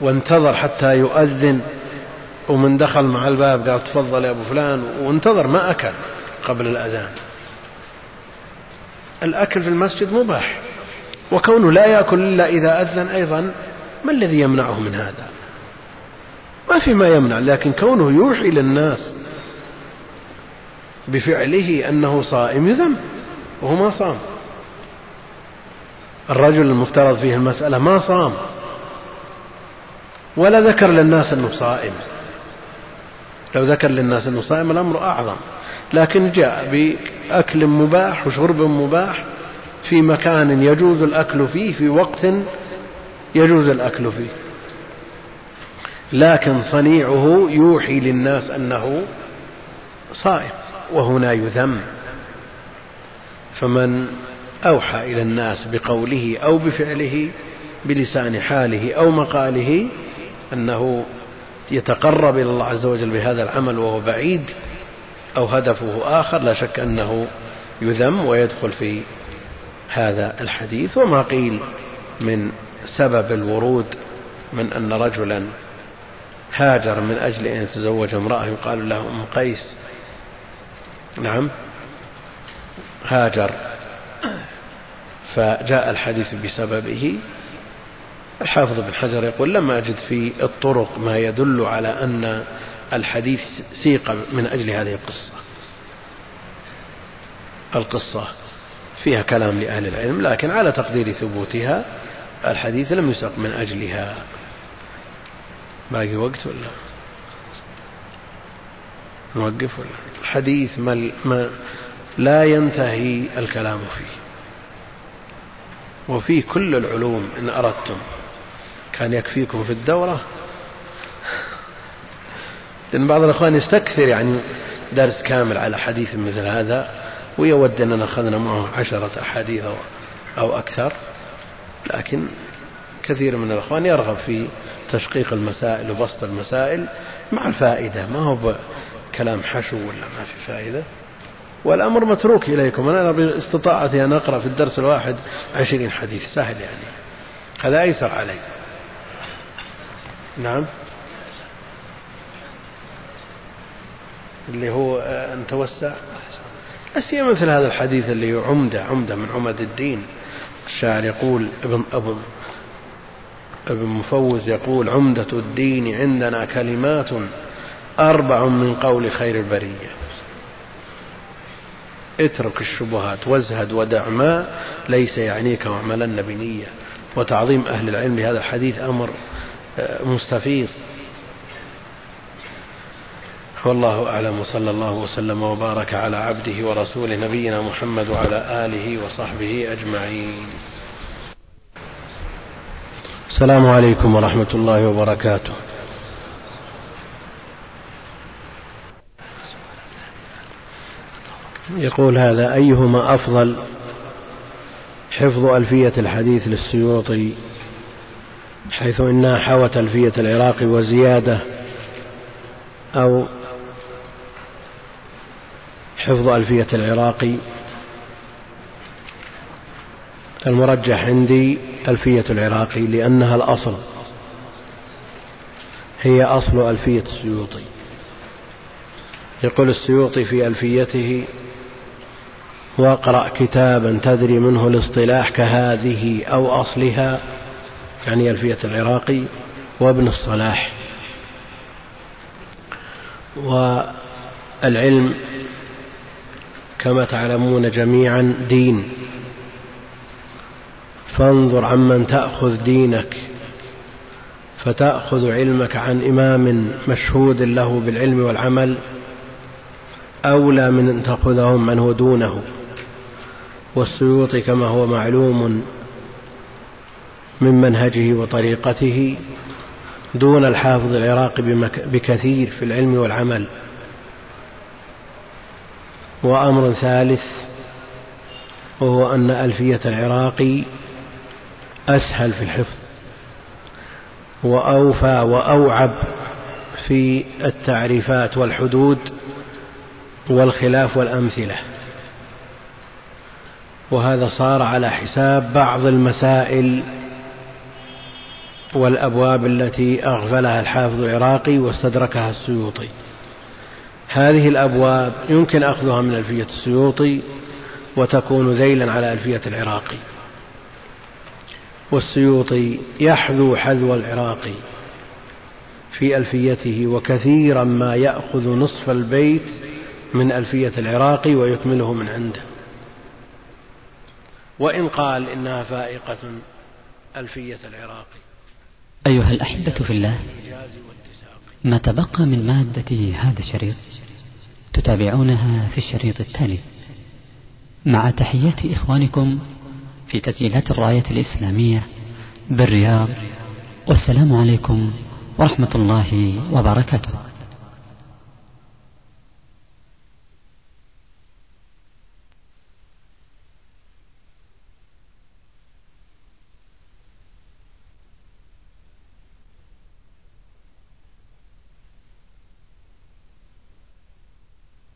وانتظر حتى يؤذن. ومن دخل مع الباب قال تفضل يا أبو فلان وانتظر ما أكل قبل الأذان. الأكل في المسجد مباح وكونه لا يأكل إلا إذا أذن أيضا ما الذي يمنعه من هذا؟ ما في ما يمنع لكن كونه يوحي للناس بفعله أنه صائم يذم وهو ما صام. الرجل المفترض فيه المسألة ما صام ولا ذكر للناس أنه صائم. لو ذكر للناس أنه صائم الأمر أعظم. لكن جاء بأكل مباح وشرب مباح في مكان يجوز الأكل فيه في وقت يجوز الأكل فيه. لكن صنيعه يوحي للناس أنه صائم وهنا يذم. فمن أوحى إلى الناس بقوله أو بفعله بلسان حاله أو مقاله أنه يتقرب إلى الله عز وجل بهذا العمل وهو بعيد أو هدفه آخر لا شك أنه يذم ويدخل في هذا الحديث. وما قيل من سبب الورود من أن رجلا هاجر من أجل أن يتزوج امرأة يقال له أم قيس. نعم. هاجر. فجاء الحديث بسببه. الحافظ بن حجر يقول لم أجد في الطرق ما يدل على أن الحديث سيق من أجل هذه القصة. القصة فيها كلام لأهل العلم لكن على تقدير ثبوتها الحديث لم يسق من أجلها. باقي وقت ولا؟ نوقف ولا؟ الحديث ما, ما لا ينتهي الكلام فيه. وفيه كل العلوم إن أردتم. كان يكفيكم في الدورة. لأن بعض الأخوان يستكثر يعني درس كامل على حديث مثل هذا ويود أننا أخذنا معه عشرة أحاديث أو أكثر. لكن كثير من الأخوان يرغب في تشقيق المسائل وبسط المسائل مع الفائدة. ما هو كلام حشو ولا ما في فائدة؟ والأمر متروك إليكم. أنا باستطاعتي أن أقرأ في الدرس الواحد عشرين حديث سهل يعني. هذا أيسر علي. نعم. اللي هو أن توسع أسيا مثل هذا الحديث اللي عمدة عمدة من عمد الدين. الشاعر يقول ابن ابن ابن مفوز يقول عمدة الدين عندنا كلمات أربع من قول خير البرية. اترك الشبهات وازهد ودع ما ليس يعنيك واعملن بنية وتعظيم أهل العلم لهذا الحديث أمر آه، مستفيض. والله أعلم وصلى الله وسلم وبارك على عبده ورسوله نبينا محمد وعلى آله وصحبه أجمعين. السلام عليكم ورحمة الله وبركاته. يقول هذا أيهما أفضل حفظ ألفية الحديث للسيوطي حيث إنها حوت ألفية العراق وزيادة أو حفظ ألفية العراقي المرجح عندي ألفية العراقي لأنها الأصل. هي أصل ألفية السيوطي. يقول السيوطي في ألفيته واقرأ كتابا تدري منه الاصطلاح كهذه أو أصلها يعني ألفية العراقي وابن الصلاح. والعلم كما تعلمون جميعا دين. فانظر عمن تأخذ دينك فتأخذ علمك عن إمام مشهود له بالعلم والعمل أولى من أن تأخذه من هو دونه. والسيوطي كما هو معلوم من منهجه وطريقته دون الحافظ العراقي بكثير في العلم والعمل. وأمر ثالث وهو أن ألفية العراقي أسهل في الحفظ وأوفى وأوعب في التعريفات والحدود والخلاف والأمثلة. وهذا صار على حساب بعض المسائل والأبواب التي أغفلها الحافظ العراقي واستدركها السيوطي. هذه الأبواب يمكن أخذها من ألفية السيوطي وتكون ذيلا على ألفية العراقي. والسيوطي يحذو حذو العراقي في ألفيته وكثيرا ما يأخذ نصف البيت من ألفية العراقي ويكمله من عنده. وإن قال إنها فائقة ألفية العراقي أيها الأحبة في الله ما تبقى من مادة هذا الشريط تتابعونها في الشريط التالي. مع تحيات إخوانكم في تسجيلات الراية الإسلامية بالرياض والسلام عليكم ورحمة الله وبركاته.